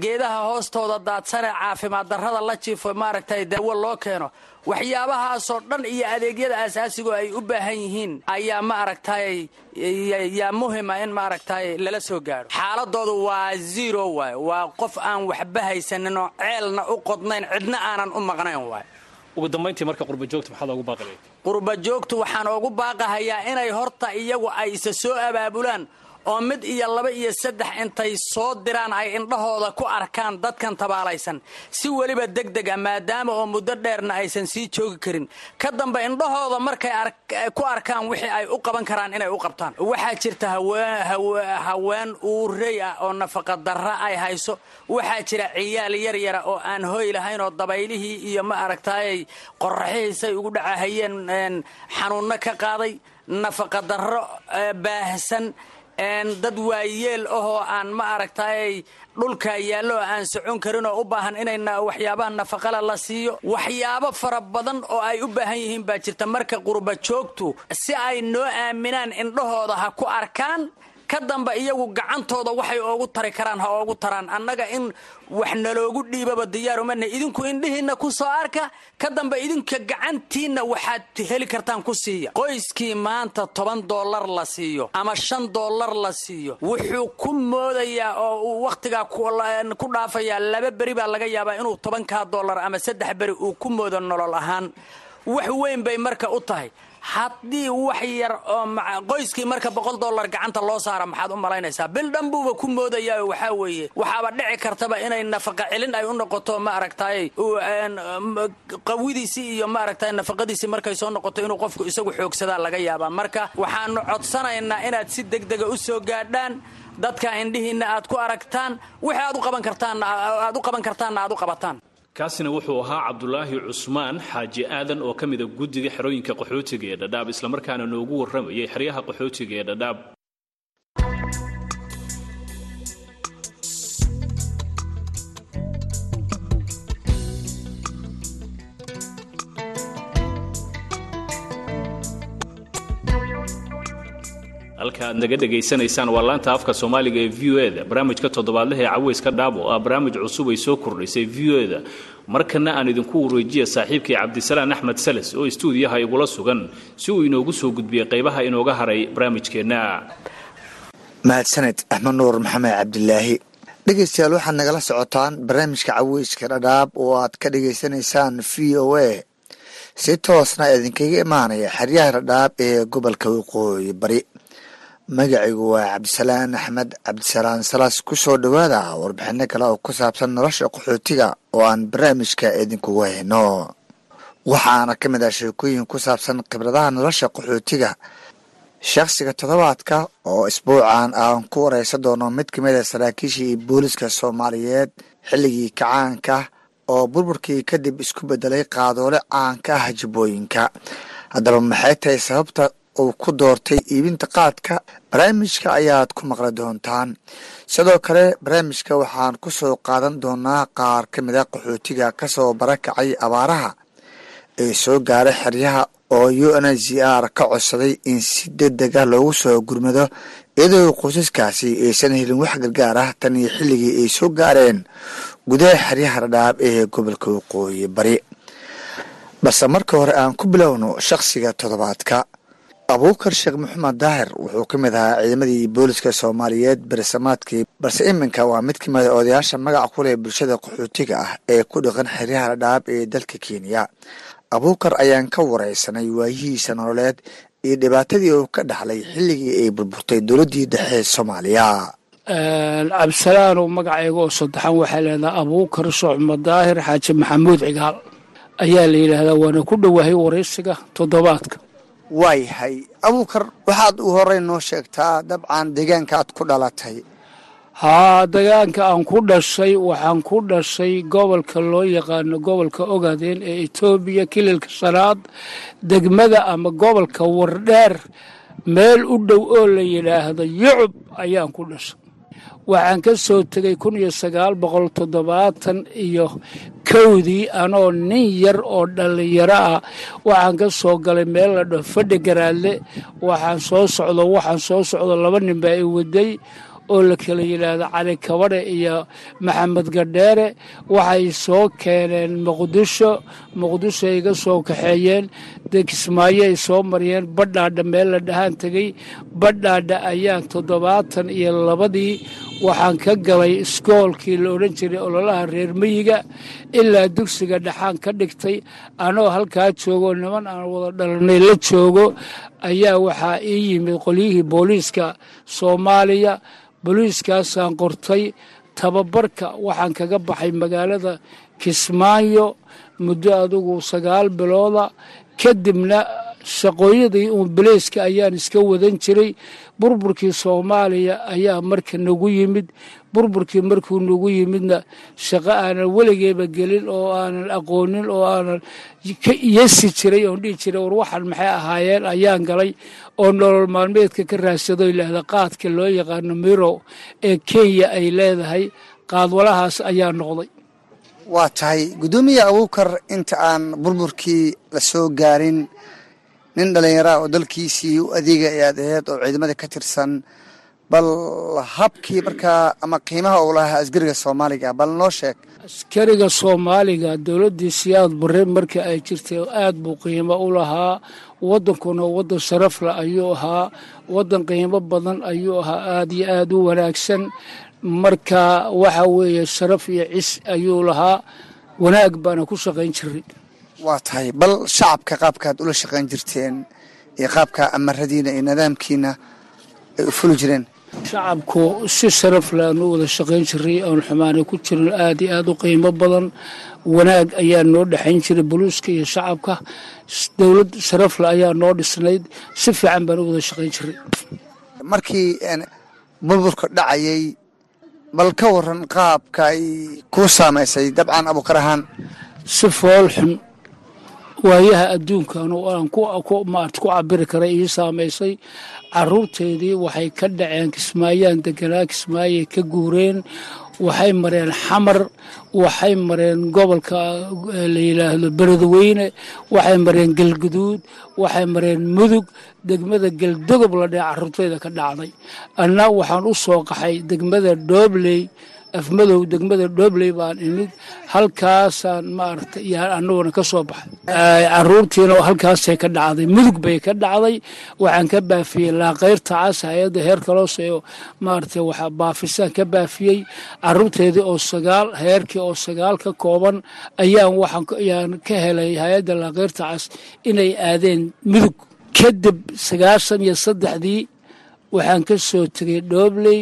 geedaha hoostooda daadsane caafimaad darrada la jiifo maaragtay daawo loo keeno waxyaabahaasoo dhan iyo adeegyada asaasigo ay u baahan yihiin ayaa ma aragtaay yaa muhima in ma aragtaay lala soo gaadho xaaladoodu waa zero waay. Waa qof aan waxba haysanin oo ceelna u qodnayn cidna aanan u maqnayn waay. Ugu dambayntii marka qurbajoogta maxaad ugu baaqilay qurbajoogtu waxaan ugu baaqahayaa inay horta iyagu ay isa soo abaabulaan oo mid iyo laba iyo saddex intay soo diraan ay indhahooda ku arkaan dadkan tabaalaysan. Si weliba degdeg a maadaama oo muddo dheerna aysan sii joogi karin. Ka dambe indhahooda markay ku arkaan wixii ay u qaban karaan inay u qabtaan. Waxaa jirta haween uurey ah oo nafaqa darra ay hayso. Waxaa jira ciyaal yaryara oo aan hoy lahayn oo dabaylihii iyo ma aragtaayay qoraxihiisay ugu dhacahayeen xanuunno ka qaaday. Nafaqa darro baahsan dad waayeel ahoo aan ma aragtaay dhulka yaallo aan socon karin oo u baahan inay waxyaabaha nafaqala la siiyo. Waxyaabo fara badan oo ay u baahan yihiin baa jirta marka qurba joogtu si ay noo aaminaan indhahooda ha ku arkaan ka damba iyagu gacantooda waxay oogu tari karaan ha oogu taraan. Annaga in wax naloogu dhiibaba diyaarumana idinku indhihiinna ku soo arka ka damba idinka gacantiinna waxaad heli kartaan ku siiya. Qoyskii maanta toban dollar la siiyo ama shan dollar la siiyo. Wuxuu ku moodayaa oo uu wakhtigaa ku dhaafayaa. Laba beri baa laga yaabaa inuu tobankaa dollar ama saddex beri uu ku moodo nolol ahaan. Wax weyn bay marka u tahay haddii wax yar oo qoyskii marka boqol dollar gacanta loo saara maxaad u malaynaysaa? Bil dhan buuba ku moodayaa waxaa weeye. Waxaaba dhici kartaba inay nafaqa celin ay u noqoto ma aragtaay qawidiisii iyo ma aragtay nafaqadiisii markay soo noqoto inuu qofku isagu xoogsadaa laga yaabaa. Marka waxaanu codsanaynaa inaad si degdega u soo gaadhaan dadka indhihiinna aad ku aragtaan wixii aad u qaban kartaanna aad u qaban kartaanna aad u qabataan kaasina wuxuu ahaa cabdulaahi cusmaan xaaji aadan oo ka mida guddiga xerooyinka qaxootiga ee dhadhaab islamarkaana noogu warramayay xeryaha qaxootiga ee dhadhaab halka aad naga dhegaysanaysaan waa laanta afka soomaaliga ee v o eda barnaamijka toddobaadlaha ee caweyska dhaab oo ah barnaamij cusub ay soo kordhisay v o eda markana aan idinku wareejiya saaxiibkii cabdisalaan axmed sales oo istuudiyaha igula sugan si uu inoogu soo gudbiyey qaybaha inooga haray barnaamijkeenna. Mahadsaned axmed nuur maxamed cabdilaahi dhegeystayaal waxaad nagala socotaan barnaamijka caweyska dhadhaab oo aad ka dhegaysanaysaan v o a. Si toosna idinkaga imaanaya xeryaha dhadhaab ee gobolka waqooyi bari magacaygu waa cabdisalaan axmed cabdisalaan salaas ku soo dhowaada warbixino kale oo ku saabsan nolosha qaxootiga oo aan barnaamijka idinkugu hayno waxaana ka mid ah sheekooyin ku saabsan khibradaha nolosha qaxootiga. Shakhsiga toddobaadka oo isbuucan aan ku wareysan doono mid ka mid a saraakiishii booliska soomaaliyeed xilligii kacaanka oo burburkii kadib isku bedelay qaadoole caanka ah jabooyinka haddaba maxay tahay sababta uu ku doortay iibinta qaadka barnaamijka ayaad ku maqli doontaan. Sidoo kale barnaamijka waxaan ku soo qaadan doonaa qaar ka mid a qaxootiga ka soo barakacay abaaraha ee soo gaaray xeryaha oo u n h r ka codsaday in si degdeg ah loogu soo gurmado iyadoo qoysaskaasi aysan helin wax gargaar ah tan iyo xilligii ay soo gaareen gudaha xeryaha dhadhaab ee gobolka waqooyi bari. Balse marka hore aan ku bilowno shakhsiga toddobaadka abuukar sheekh maxamed daahir wuxuu ka mid ahaa ciidamadii booliska soomaaliyeed bersamaadkii balse iminka waa mid ka mid a odayaasha magaca ku leh bulshada qaxootiga ah ee ku dhaqan xeryaha dhadhaab ee dalka kenya. Abuukar ayaan ka wareysanay waayihiisa nololeed iyo dhibaatadii uu ka dhaxlay xilligii ay burburtay dowladdii dhexe soomaaliya. Cabdisalaanow magacayga oo saddexan waxaa leedaha abuukar socma daahir xaaji maxamuud cigaal. Ayaa la yidhaahdaa waana ku dhowahay waraysiga toddobaadka waayahay abuukar waxaad u horey noo sheegtaa dabcan deegaanka aad ku dhalatay. Haa deegaanka aan ku dhashay waxaan ku dhashay gobolka loo yaqaano gobolka ogaadeen ee etoobiya kililka shanaad degmada ama gobolka wardheer. Meel u dhow oo la yidhaahdo yucub ayaan ku dhashay waxaan ka soo tegey kun iyo kowdii anoo nin yar oo dhallinyaro ah. Waxaan ka soo galay meel la dhaho fadhi garaadle. Waxaan soo socdo waxaan soo socdo laba nin baa i waday oo la kala yidhaahdo cali kabadhe iyo maxamed gadheere. Waxay soo keeneen muqdisho muqdisho ay iga soo kaxeeyeen dee kismaayo ay soo mariyeen badhaadha meel la dhahaan tegey badhaadha ayaan toddobaatan iyo labadii waxaan ka galay iskoolkii la odhan jiray ololaha reer miyiga ilaa dugsiga dhaxaan ka dhigtay. Anoo halkaa joogo niman aan wada dhalanay la joogo ayaa waxaa ii yimid qolyihii booliiska soomaaliya. Booliiskaasaan qortay tababarka waxaan kaga baxay magaalada kismaayo muddo adugu sagaal bilooda kadibna shaqooyadii uun bileyska ayaan iska wadan jiray. Burburkii soomaaliya ayaa marka nagu yimid. Burburkii markuu nagu yimidna shaqo aanan weligeeba gelin oo aanan aqoonin oo aanan ka iyasi jiray oon dhihi jiray war waxaan maxay ahaayeen? ayaan galay. Oo nolol maalmeedka ka raadsado ilaahda qaadka loo yaqaano mirow ee kenya ay leedahay qaadwalahaas ayaa noqday waa tahay guddoomiye abuukar inta aan burburkii la soo gaarin. Nin dhallinyaraha oo dalkiisii u adeega ay aad aheyd oo ciidamada ka tirsan bal habkii markaa ama qiimaha uu lahaa asgariga soomaaliga bal noo sheeg. Askariga soomaaliga dowladdii siyaad bare marka ay jirtay aad buu qiimo u lahaa. Waddankuna waddan sharafle ayuu ahaa. Waddan qiimo badan ayuu ahaa aad iyo aad u wanaagsan marka waxa weeye sharaf iyo cis ayuu lahaa. Wanaag baana ku shaqayn jiray waa tahay bal shacabka qaabkaad ula shaqayn jirteen iyo qaabka amaradiina iyo nidaamkiina ay u fuli jireen. Shacabku si sharaf le aanu wada shaqayn jiray oon xumaanay ku jirin aad iyo aad u qiimo badan. Wanaag ayaa noo dhexayn jiray buluuska iyo shacabka. Dowlad sharafle ayaa noo dhisnayd. Si fiican baan u wada shaqayn jiray markii burburka dhacayay bal ka waran qaabka ay kuu saamaysay dabcan abuukar ahaan. Si fool xun waayaha adduunkan aan maarta ku cabiri karay ii saamaysay caruurteedii waxay ka dhaceen kismaayaan deganaa kismaayay ka guureen waxay mareen xamar waxay mareen gobolka la yidhaahdo beledweyne waxay mareen galguduud waxay mareen mudug degmada galdogob la dhee caruurteyda ka dhacday. Anna waxaan u soo qaxay degmada doobley afmadow degmada dhobley baan imid halkaasaan maaragtay yaa annaguna ka baxay. Caruurtiina halkaasay ka dhacday mudug bay ka dhacday. Waxaan ka baafiyey laaqayrta cas hay'adda heer kaloose oo maaragtay waxa baafisaan ka baafiyey. Caruurteedii oo sagaal heerkii oo sagaal ka kooban ayaan waxaan ayaan ka helay hay'adda laaqayrta cas inay aadeen mudug kadib sagaashan iyo saddexdii waxaan ka soo tegay dhobley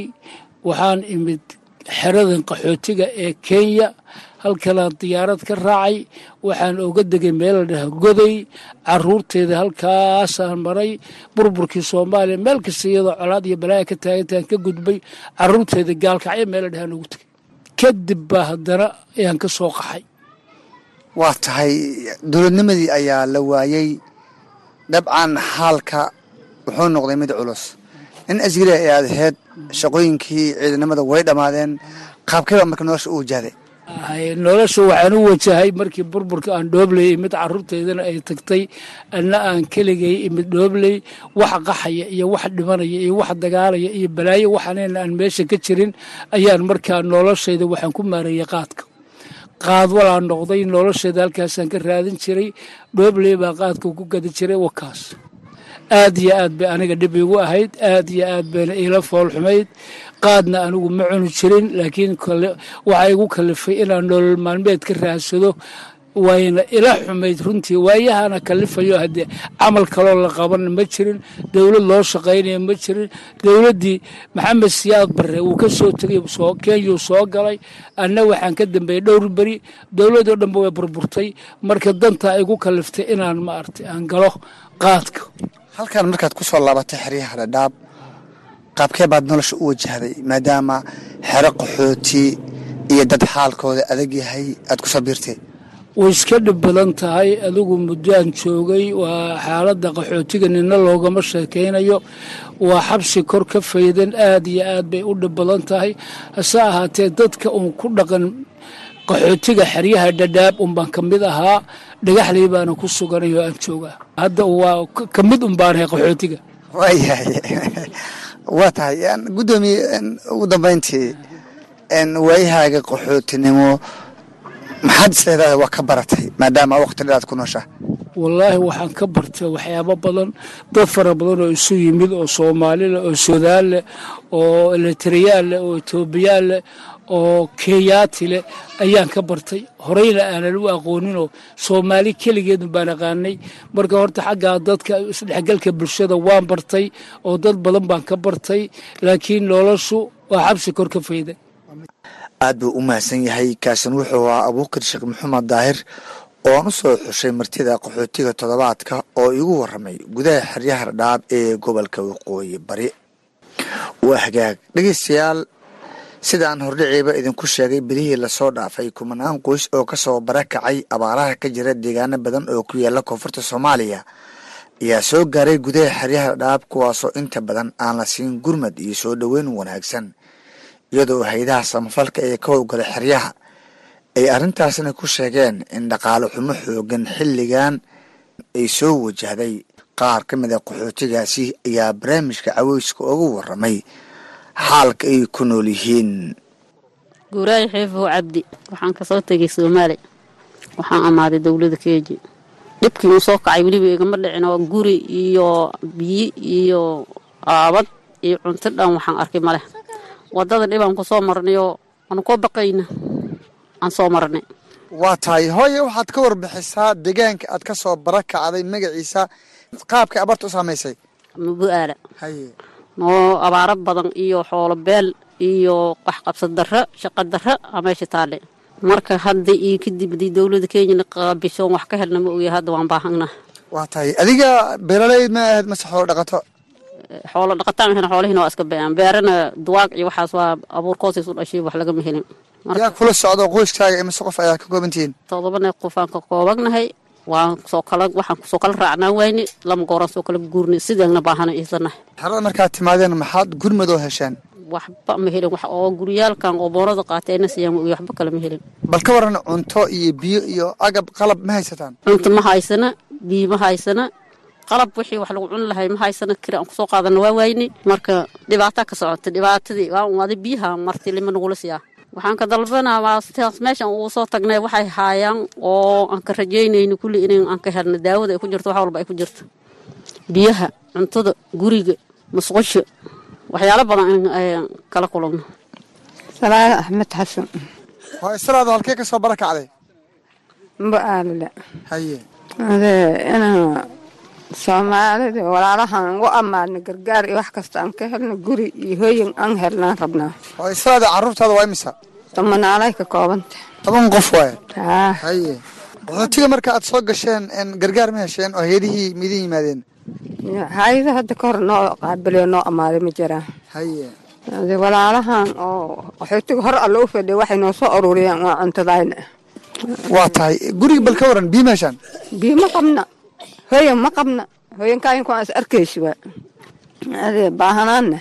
waxaan imid xeradan qaxootiga ee kenya halkanaan diyaarad ka raacay waxaan oga degay meel la goday caruurteeda halkaasaan maray burburkii soomaaliya meel kasta iyadoo colaad iyo balaaya ka taagantaan ka gudbay caruurteeda gaalkacyo meel la dhahaan ogu tegay kadib baa haddana ayaan ka soo qaxay. Waa tahay dowladnimadii ayaa la waayey dabcan xaalka wuxuu noqday mid culus in asgari ay aad aheyd shaqooyinkii ciidanimada way dhammaadeen qaabkayba marka nolosha u wajahday nolosha waxaan u wajahay markii burburka aan dhoobley imid caruurteydana ay tagtay anna aan keligay imid dhoobley wax qaxaya iyo wax dhimanaya iyo wax dagaalaya iyo balaayo waxaanayna aan meesha ka jirin ayaan markaa noloshayda waxaan ku maareeyay qaadka. Qaad walaa noqday nolosheeda halkaasaan ka raadin jiray dhoobley baa qaadka ku gadi jiray wakaas aad iyo aad bay aniga dhib igu ahayd aad iyo aad bayna iila fool xumayd qaadna anigu ma cuni jirin laakiin waxaa igu kalifay inaan nolol maalmeed ka raadsado wayna ila xumayd runtii waayahana kalifayo haddee camal kaloo la qaban ma jirin dowlad loo shaqaynaya ma jirin. Dowladdii maxamed siyaad barre wuu ka soo tegay kenyuu soo galay. Anna waxaan ka dambeeyey dhowr beri dowladoo dhanba way burburtay. Marka dantaa igu kaliftay inaan maaragtay aan galo qaadka halkan markaad ku soo laabatay xeryaha dhadhaab qaabkee baad nolosha u wajahday? Maadaama xero qaxooti iyo dad xaalkooda adag yahay aad ku soo biirtay. Way iska dhib badan tahay. Adigu muddaan joogay waa xaaladda qaxootiga nina loogama sheekaynayo. Waa xabsi kor ka faydan aad iyo aad bay u dhib badan tahay. Hase ahaatee dadka uun ku dhaqan qaxootiga xeryaha dhadhaab unbaan ka mid ahaa. Dhagaxley baana ku suganay oo aan joogaa hadda waa ka mid un baanahay qaxootiga. Waayahay waa tahay guddoomiye ugu dambayntii waayahaaga qaxootinimo maxaad isleedahay waa ka baratay maadaama waqti dheeraad ku nooshaa wallaahi waxaan ka bartay waxyaabo badan dad fara badan oo isu yimid oo soomaali leh oo suudaan leh oo eletriyaan leh oo etoobiyaan leh oo kenyaati leh ayaan ka bartay. Horeyna aanan u aqooninoo soomaali keligeedun baan aqaanay. Marka horta xaggaa dadka isdhexgalka bulshada waan bartay oo dad badan baan ka bartay laakiin noloshu waa xabsi kor ka fayda aad buu u mahadsan yahay. Kaasin wuxuu ahaa abuukar sheekh maxamed daahir ooan u soo xushay martida qaxootiga toddobaadka oo igu waramay gudaha xeryaha dhadhaab ee gobolka waqooyi bari. Waa hagaag dhegeystayaal. Sidaan hordhiciiba idinku sheegay bilihii la soo dhaafay kumanaan qoys oo ka soo barakacay abaaraha ka jira deegaano badan oo ku yaalla koonfurta soomaaliya. Ayaa soo gaaray gudaha xeryaha dhadhaab kuwaasoo inta badan aan la siin gurmad iyo soo dhoweyn wanaagsan iyadoo hay'adaha samafalka ee ka howgala xeryaha ay arrintaasna ku sheegeen in dhaqaale xumo xoogan xilligan ay soo wajahday. Qaar ka mid a qaxootigaasi ayaa barnaamijka caweyska ugu waramay xaalka ay ku nool yihiin. Guuraayo xiifow cabdi waxaan ka soo tegay soomaali waxaan amaaday dowladda keeji dhibkii uu soo kacay weliba igama dhicin oo guri iyo biyi iyo aabad iyo cunto dhan waxaan arkay maleh waddada dhibaan ku soo marnayoo aanu koo baqayna aan soo marnay. Waa tahay hooye waxaad ka warbixisaa deegaanka aad ka soo barakacday magaciisa. Qaabkay abarta u saamaysay? Mubu-aala haye noo abaaro badan iyo xoolo beel iyo waxqabsad darro shaqo darro aa meesha taalle marka hadda iyo kadib haddii dowladda kenyana qaabishoon wax ka helna ma ogya hadda waan baahangnaa waa tahay adiga beeraley ma ahayd mase xoolo dhaqato xoolo dhaqataan ahayn xoolihina waa iska beeyaan beerana duwaaq iyo waxaas waa abuurkoosiis u dhashay wax lagama helin yaa kula socdo qoyskaaga imise qof ayaa ka koobantihiin? Todobana qofaan ka koobagnahay waan soo kala waxaan soo kala raacnaa wayne lama gooraan soo kala guurnay sideelna baahana iisanahay xerada markaad timaadeen maxaad gurmadoo hesheen waxba ma helin wax oo guryaalkan oo boonada qaatayna siiyaan iyo waxba kale ma helin. Bal ka waran cunto iyo biyo iyo agab qalab ma haysataan? Cunto ma haysana biyo ma haysana qalab wixii wax lagu cuni lahay ma haysana kiri aan ku soo qaadana waa wayne marka dhibaataa ka socota dhibaatadii waa biyaha marti lima nagula siiyaa waxaan ka dalbanaa meeshan ugu soo tagnay waxay haayaan oo aan ka rajaynayno kulli in aan ka helno daawada ay ku jirto wax walba ay ku jirto. Biyaha cuntada guriga musqusha waxyaalo badan in kala kulagno salaada axmed xasan waa israado halkee ka soo barakacday mbaalile haye. Adee inaan soomaalida walaalahan ugu ammaadno gargaar iyo wax kasta aan ka helno guri iyo hooyin aan helnaan rabnaa. Waa israada carruurtaada waa imisa? Tomanaalay ka koobanta. Toban qof waaye? Haa. Haye. Qaxootiga marka aad soo gasheen gargaar ma hesheen oo hayadihii midin yimaadeen? Hayada hadda ka hor noo qaabiliyo noo ammaaday ma jiraan haye. Walaalahan oo qaxootiga hor alla u fadhiya waxay noo soo ururiyeen waa cuntadayna. Waa tahay. Guriga bal ka waran biyo ma heshaan biyo ma qabna hooyan ma qabna. Hooyankaayin kuwaan is arkaysi waa adee baahanaanna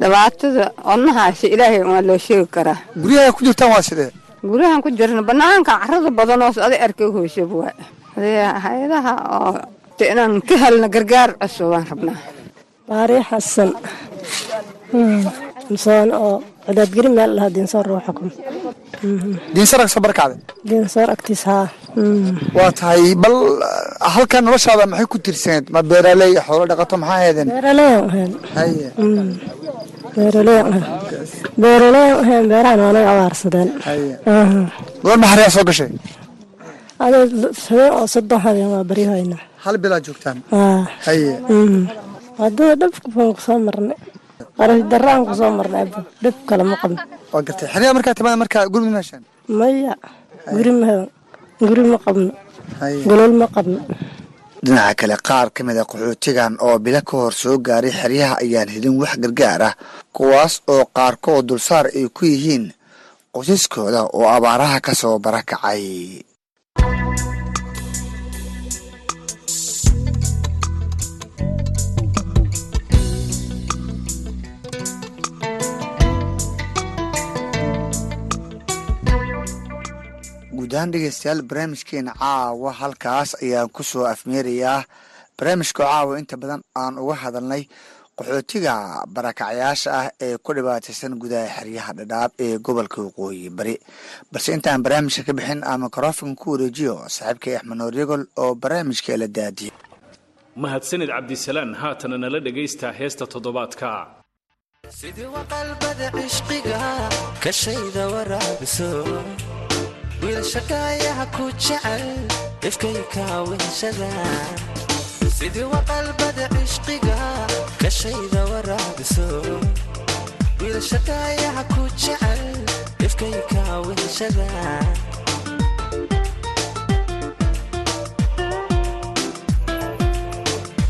dhibaatada odnahaasi ilaahay waa loo sheegi karaa guryaha ku jirtaan waa sidee? Guryahan ku jirna banaanka carada badanoos aday arkay hoysaba waa adee hay'adaha oo inaan ka helna gargaar cusub waan rabnaa. Baari xasan soon oo cadaadgeri meel lahaa diinsoor ruuxa kun diinsoor ag soo barakacday diinsoor agtiis haa. Waa tahay bal halkan noloshaada maxay ku tirsaneed ma beeraley xoolo dhaqato maxaa heedeen beeraleyan ahayn beerahan waa naga abaarsadeen haye goor maxariyaa soo gashay? Habeen oo soddon habeen waa baryahayna hal bilaa joogtaan? Wadada dhabka baan ku soo marnay qarash daraan ku soo marnay dhib kale ma qabno. Waa gartay. Xeryaa markaa timaada markaa gurmud ma heshaan maya. Guri ma heban guri ma qabno. Golol ma qabno. Dhinaca kale qaar ka mid a qaxootigan oo bilo ka hor soo gaaray xeryaha ayaan helin wax gargaar ah kuwaas oo qaarkood dulsaar ay ku yihiin qosaskooda oo abaaraha ka soo barakacay guud ahaan dhegeystayaal barnaamijkeena caawa halkaas ayaan ku soo afmeerayaa barnaamijka caawa inta badan aan uga hadalnay qaxootiga barakacyaasha ah ee ku dhibaataysan gudaha xeryaha dhadhaab ee gobolka waqooyi bari. Balse intaan barnaamijka ka bixin aan mikrofonka ku wareejiyo saaxiibkay axmed noor yagol oo barnaamijka la daadiyo mahadsanid cabdisalaan haatana nala dhagaystaa heesta toddobaadka. Sidii waqalbada cishqiga kashayda waraabiso wiilshakaayaha ku jecel ifkayka wehshada sidii waqalbada cishqiga kashayda waraabiso wiilshakaayaha ku jecel ifkayka wehshada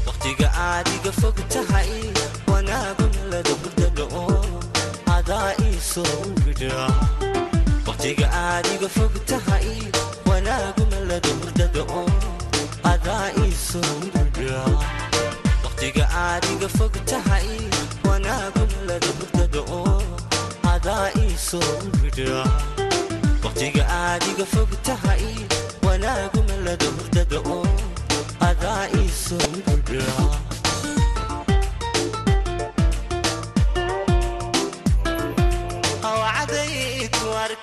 waqtiga aadiga fog tahay wanaaguna lada hurdadao adaa ii soo widha waqtiga aadiga fog tahay wanaaguna lada hurdadao adaa ii soo widha waqtiga aadiga fog tahay wanaaguna lada hurdadao adaa ii soo widha waqtiga aadiga fog tahay wanaaguna lada hurdadao adaa ii soo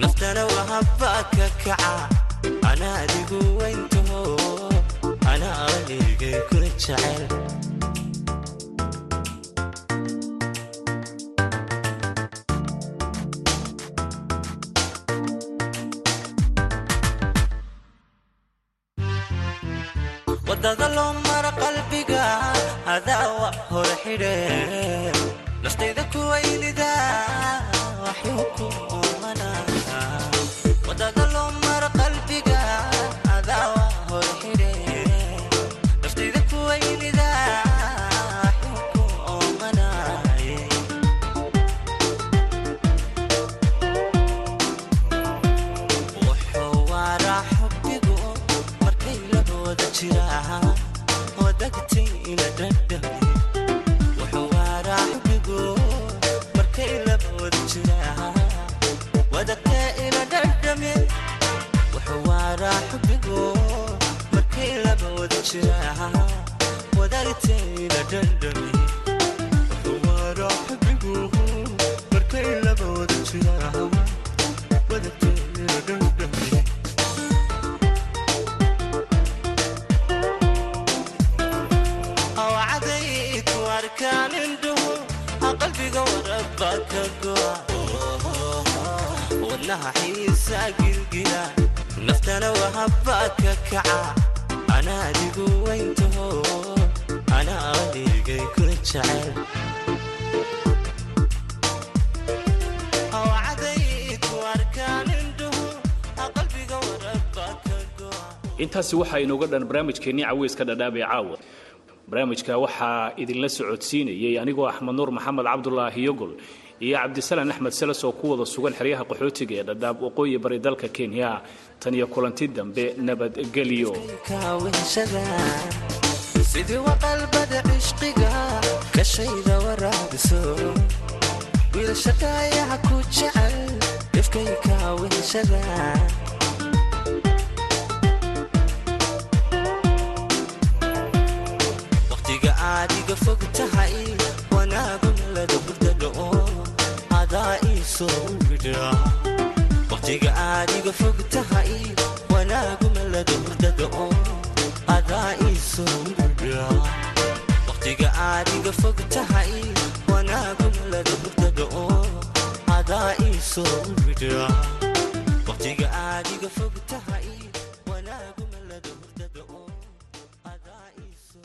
naftana wahabba ka kaca ana adigu weyntaho ana adigay ku jecel waddada loo mara qalbiga adaawa hore xidhe naftayda ku weynida waxuu ku omanaya adaawa hore xidhe ina dhadhami wuxuu waaraa xubbigu markay labooda jiraan wadagtee ina dhadhami awcadaydku arkaan indhuhu qalbiga warabba ka go'a wadnaha xiisa gilgila naftana wahabba ka kaca ana adigu weyntaho ana intaasi waxaa inooga dhan barnaamijkeennii caweyska dhadhaab ee caawa. Barnaamijka waxaa idinla socodsiinayey anigoo axmed nuur maxamed cabdulaahi yogol iyo cabdisalaan axmed seles oo ku wada sugan xeryaha qaxootiga ee dhadhaab waqooyi bari dalka kenya. Tan iyo kulanti dambe nabadgelyo sidii waqalbada cishqiga waqtiga aadiga fog tahay wanaaguna lada hurdadao adaa ii soo widha waqtiga aad iga fog tahay wanaaguna laga hurdaga oo adaa ii soo bidha waqtiga aad iga fog tahay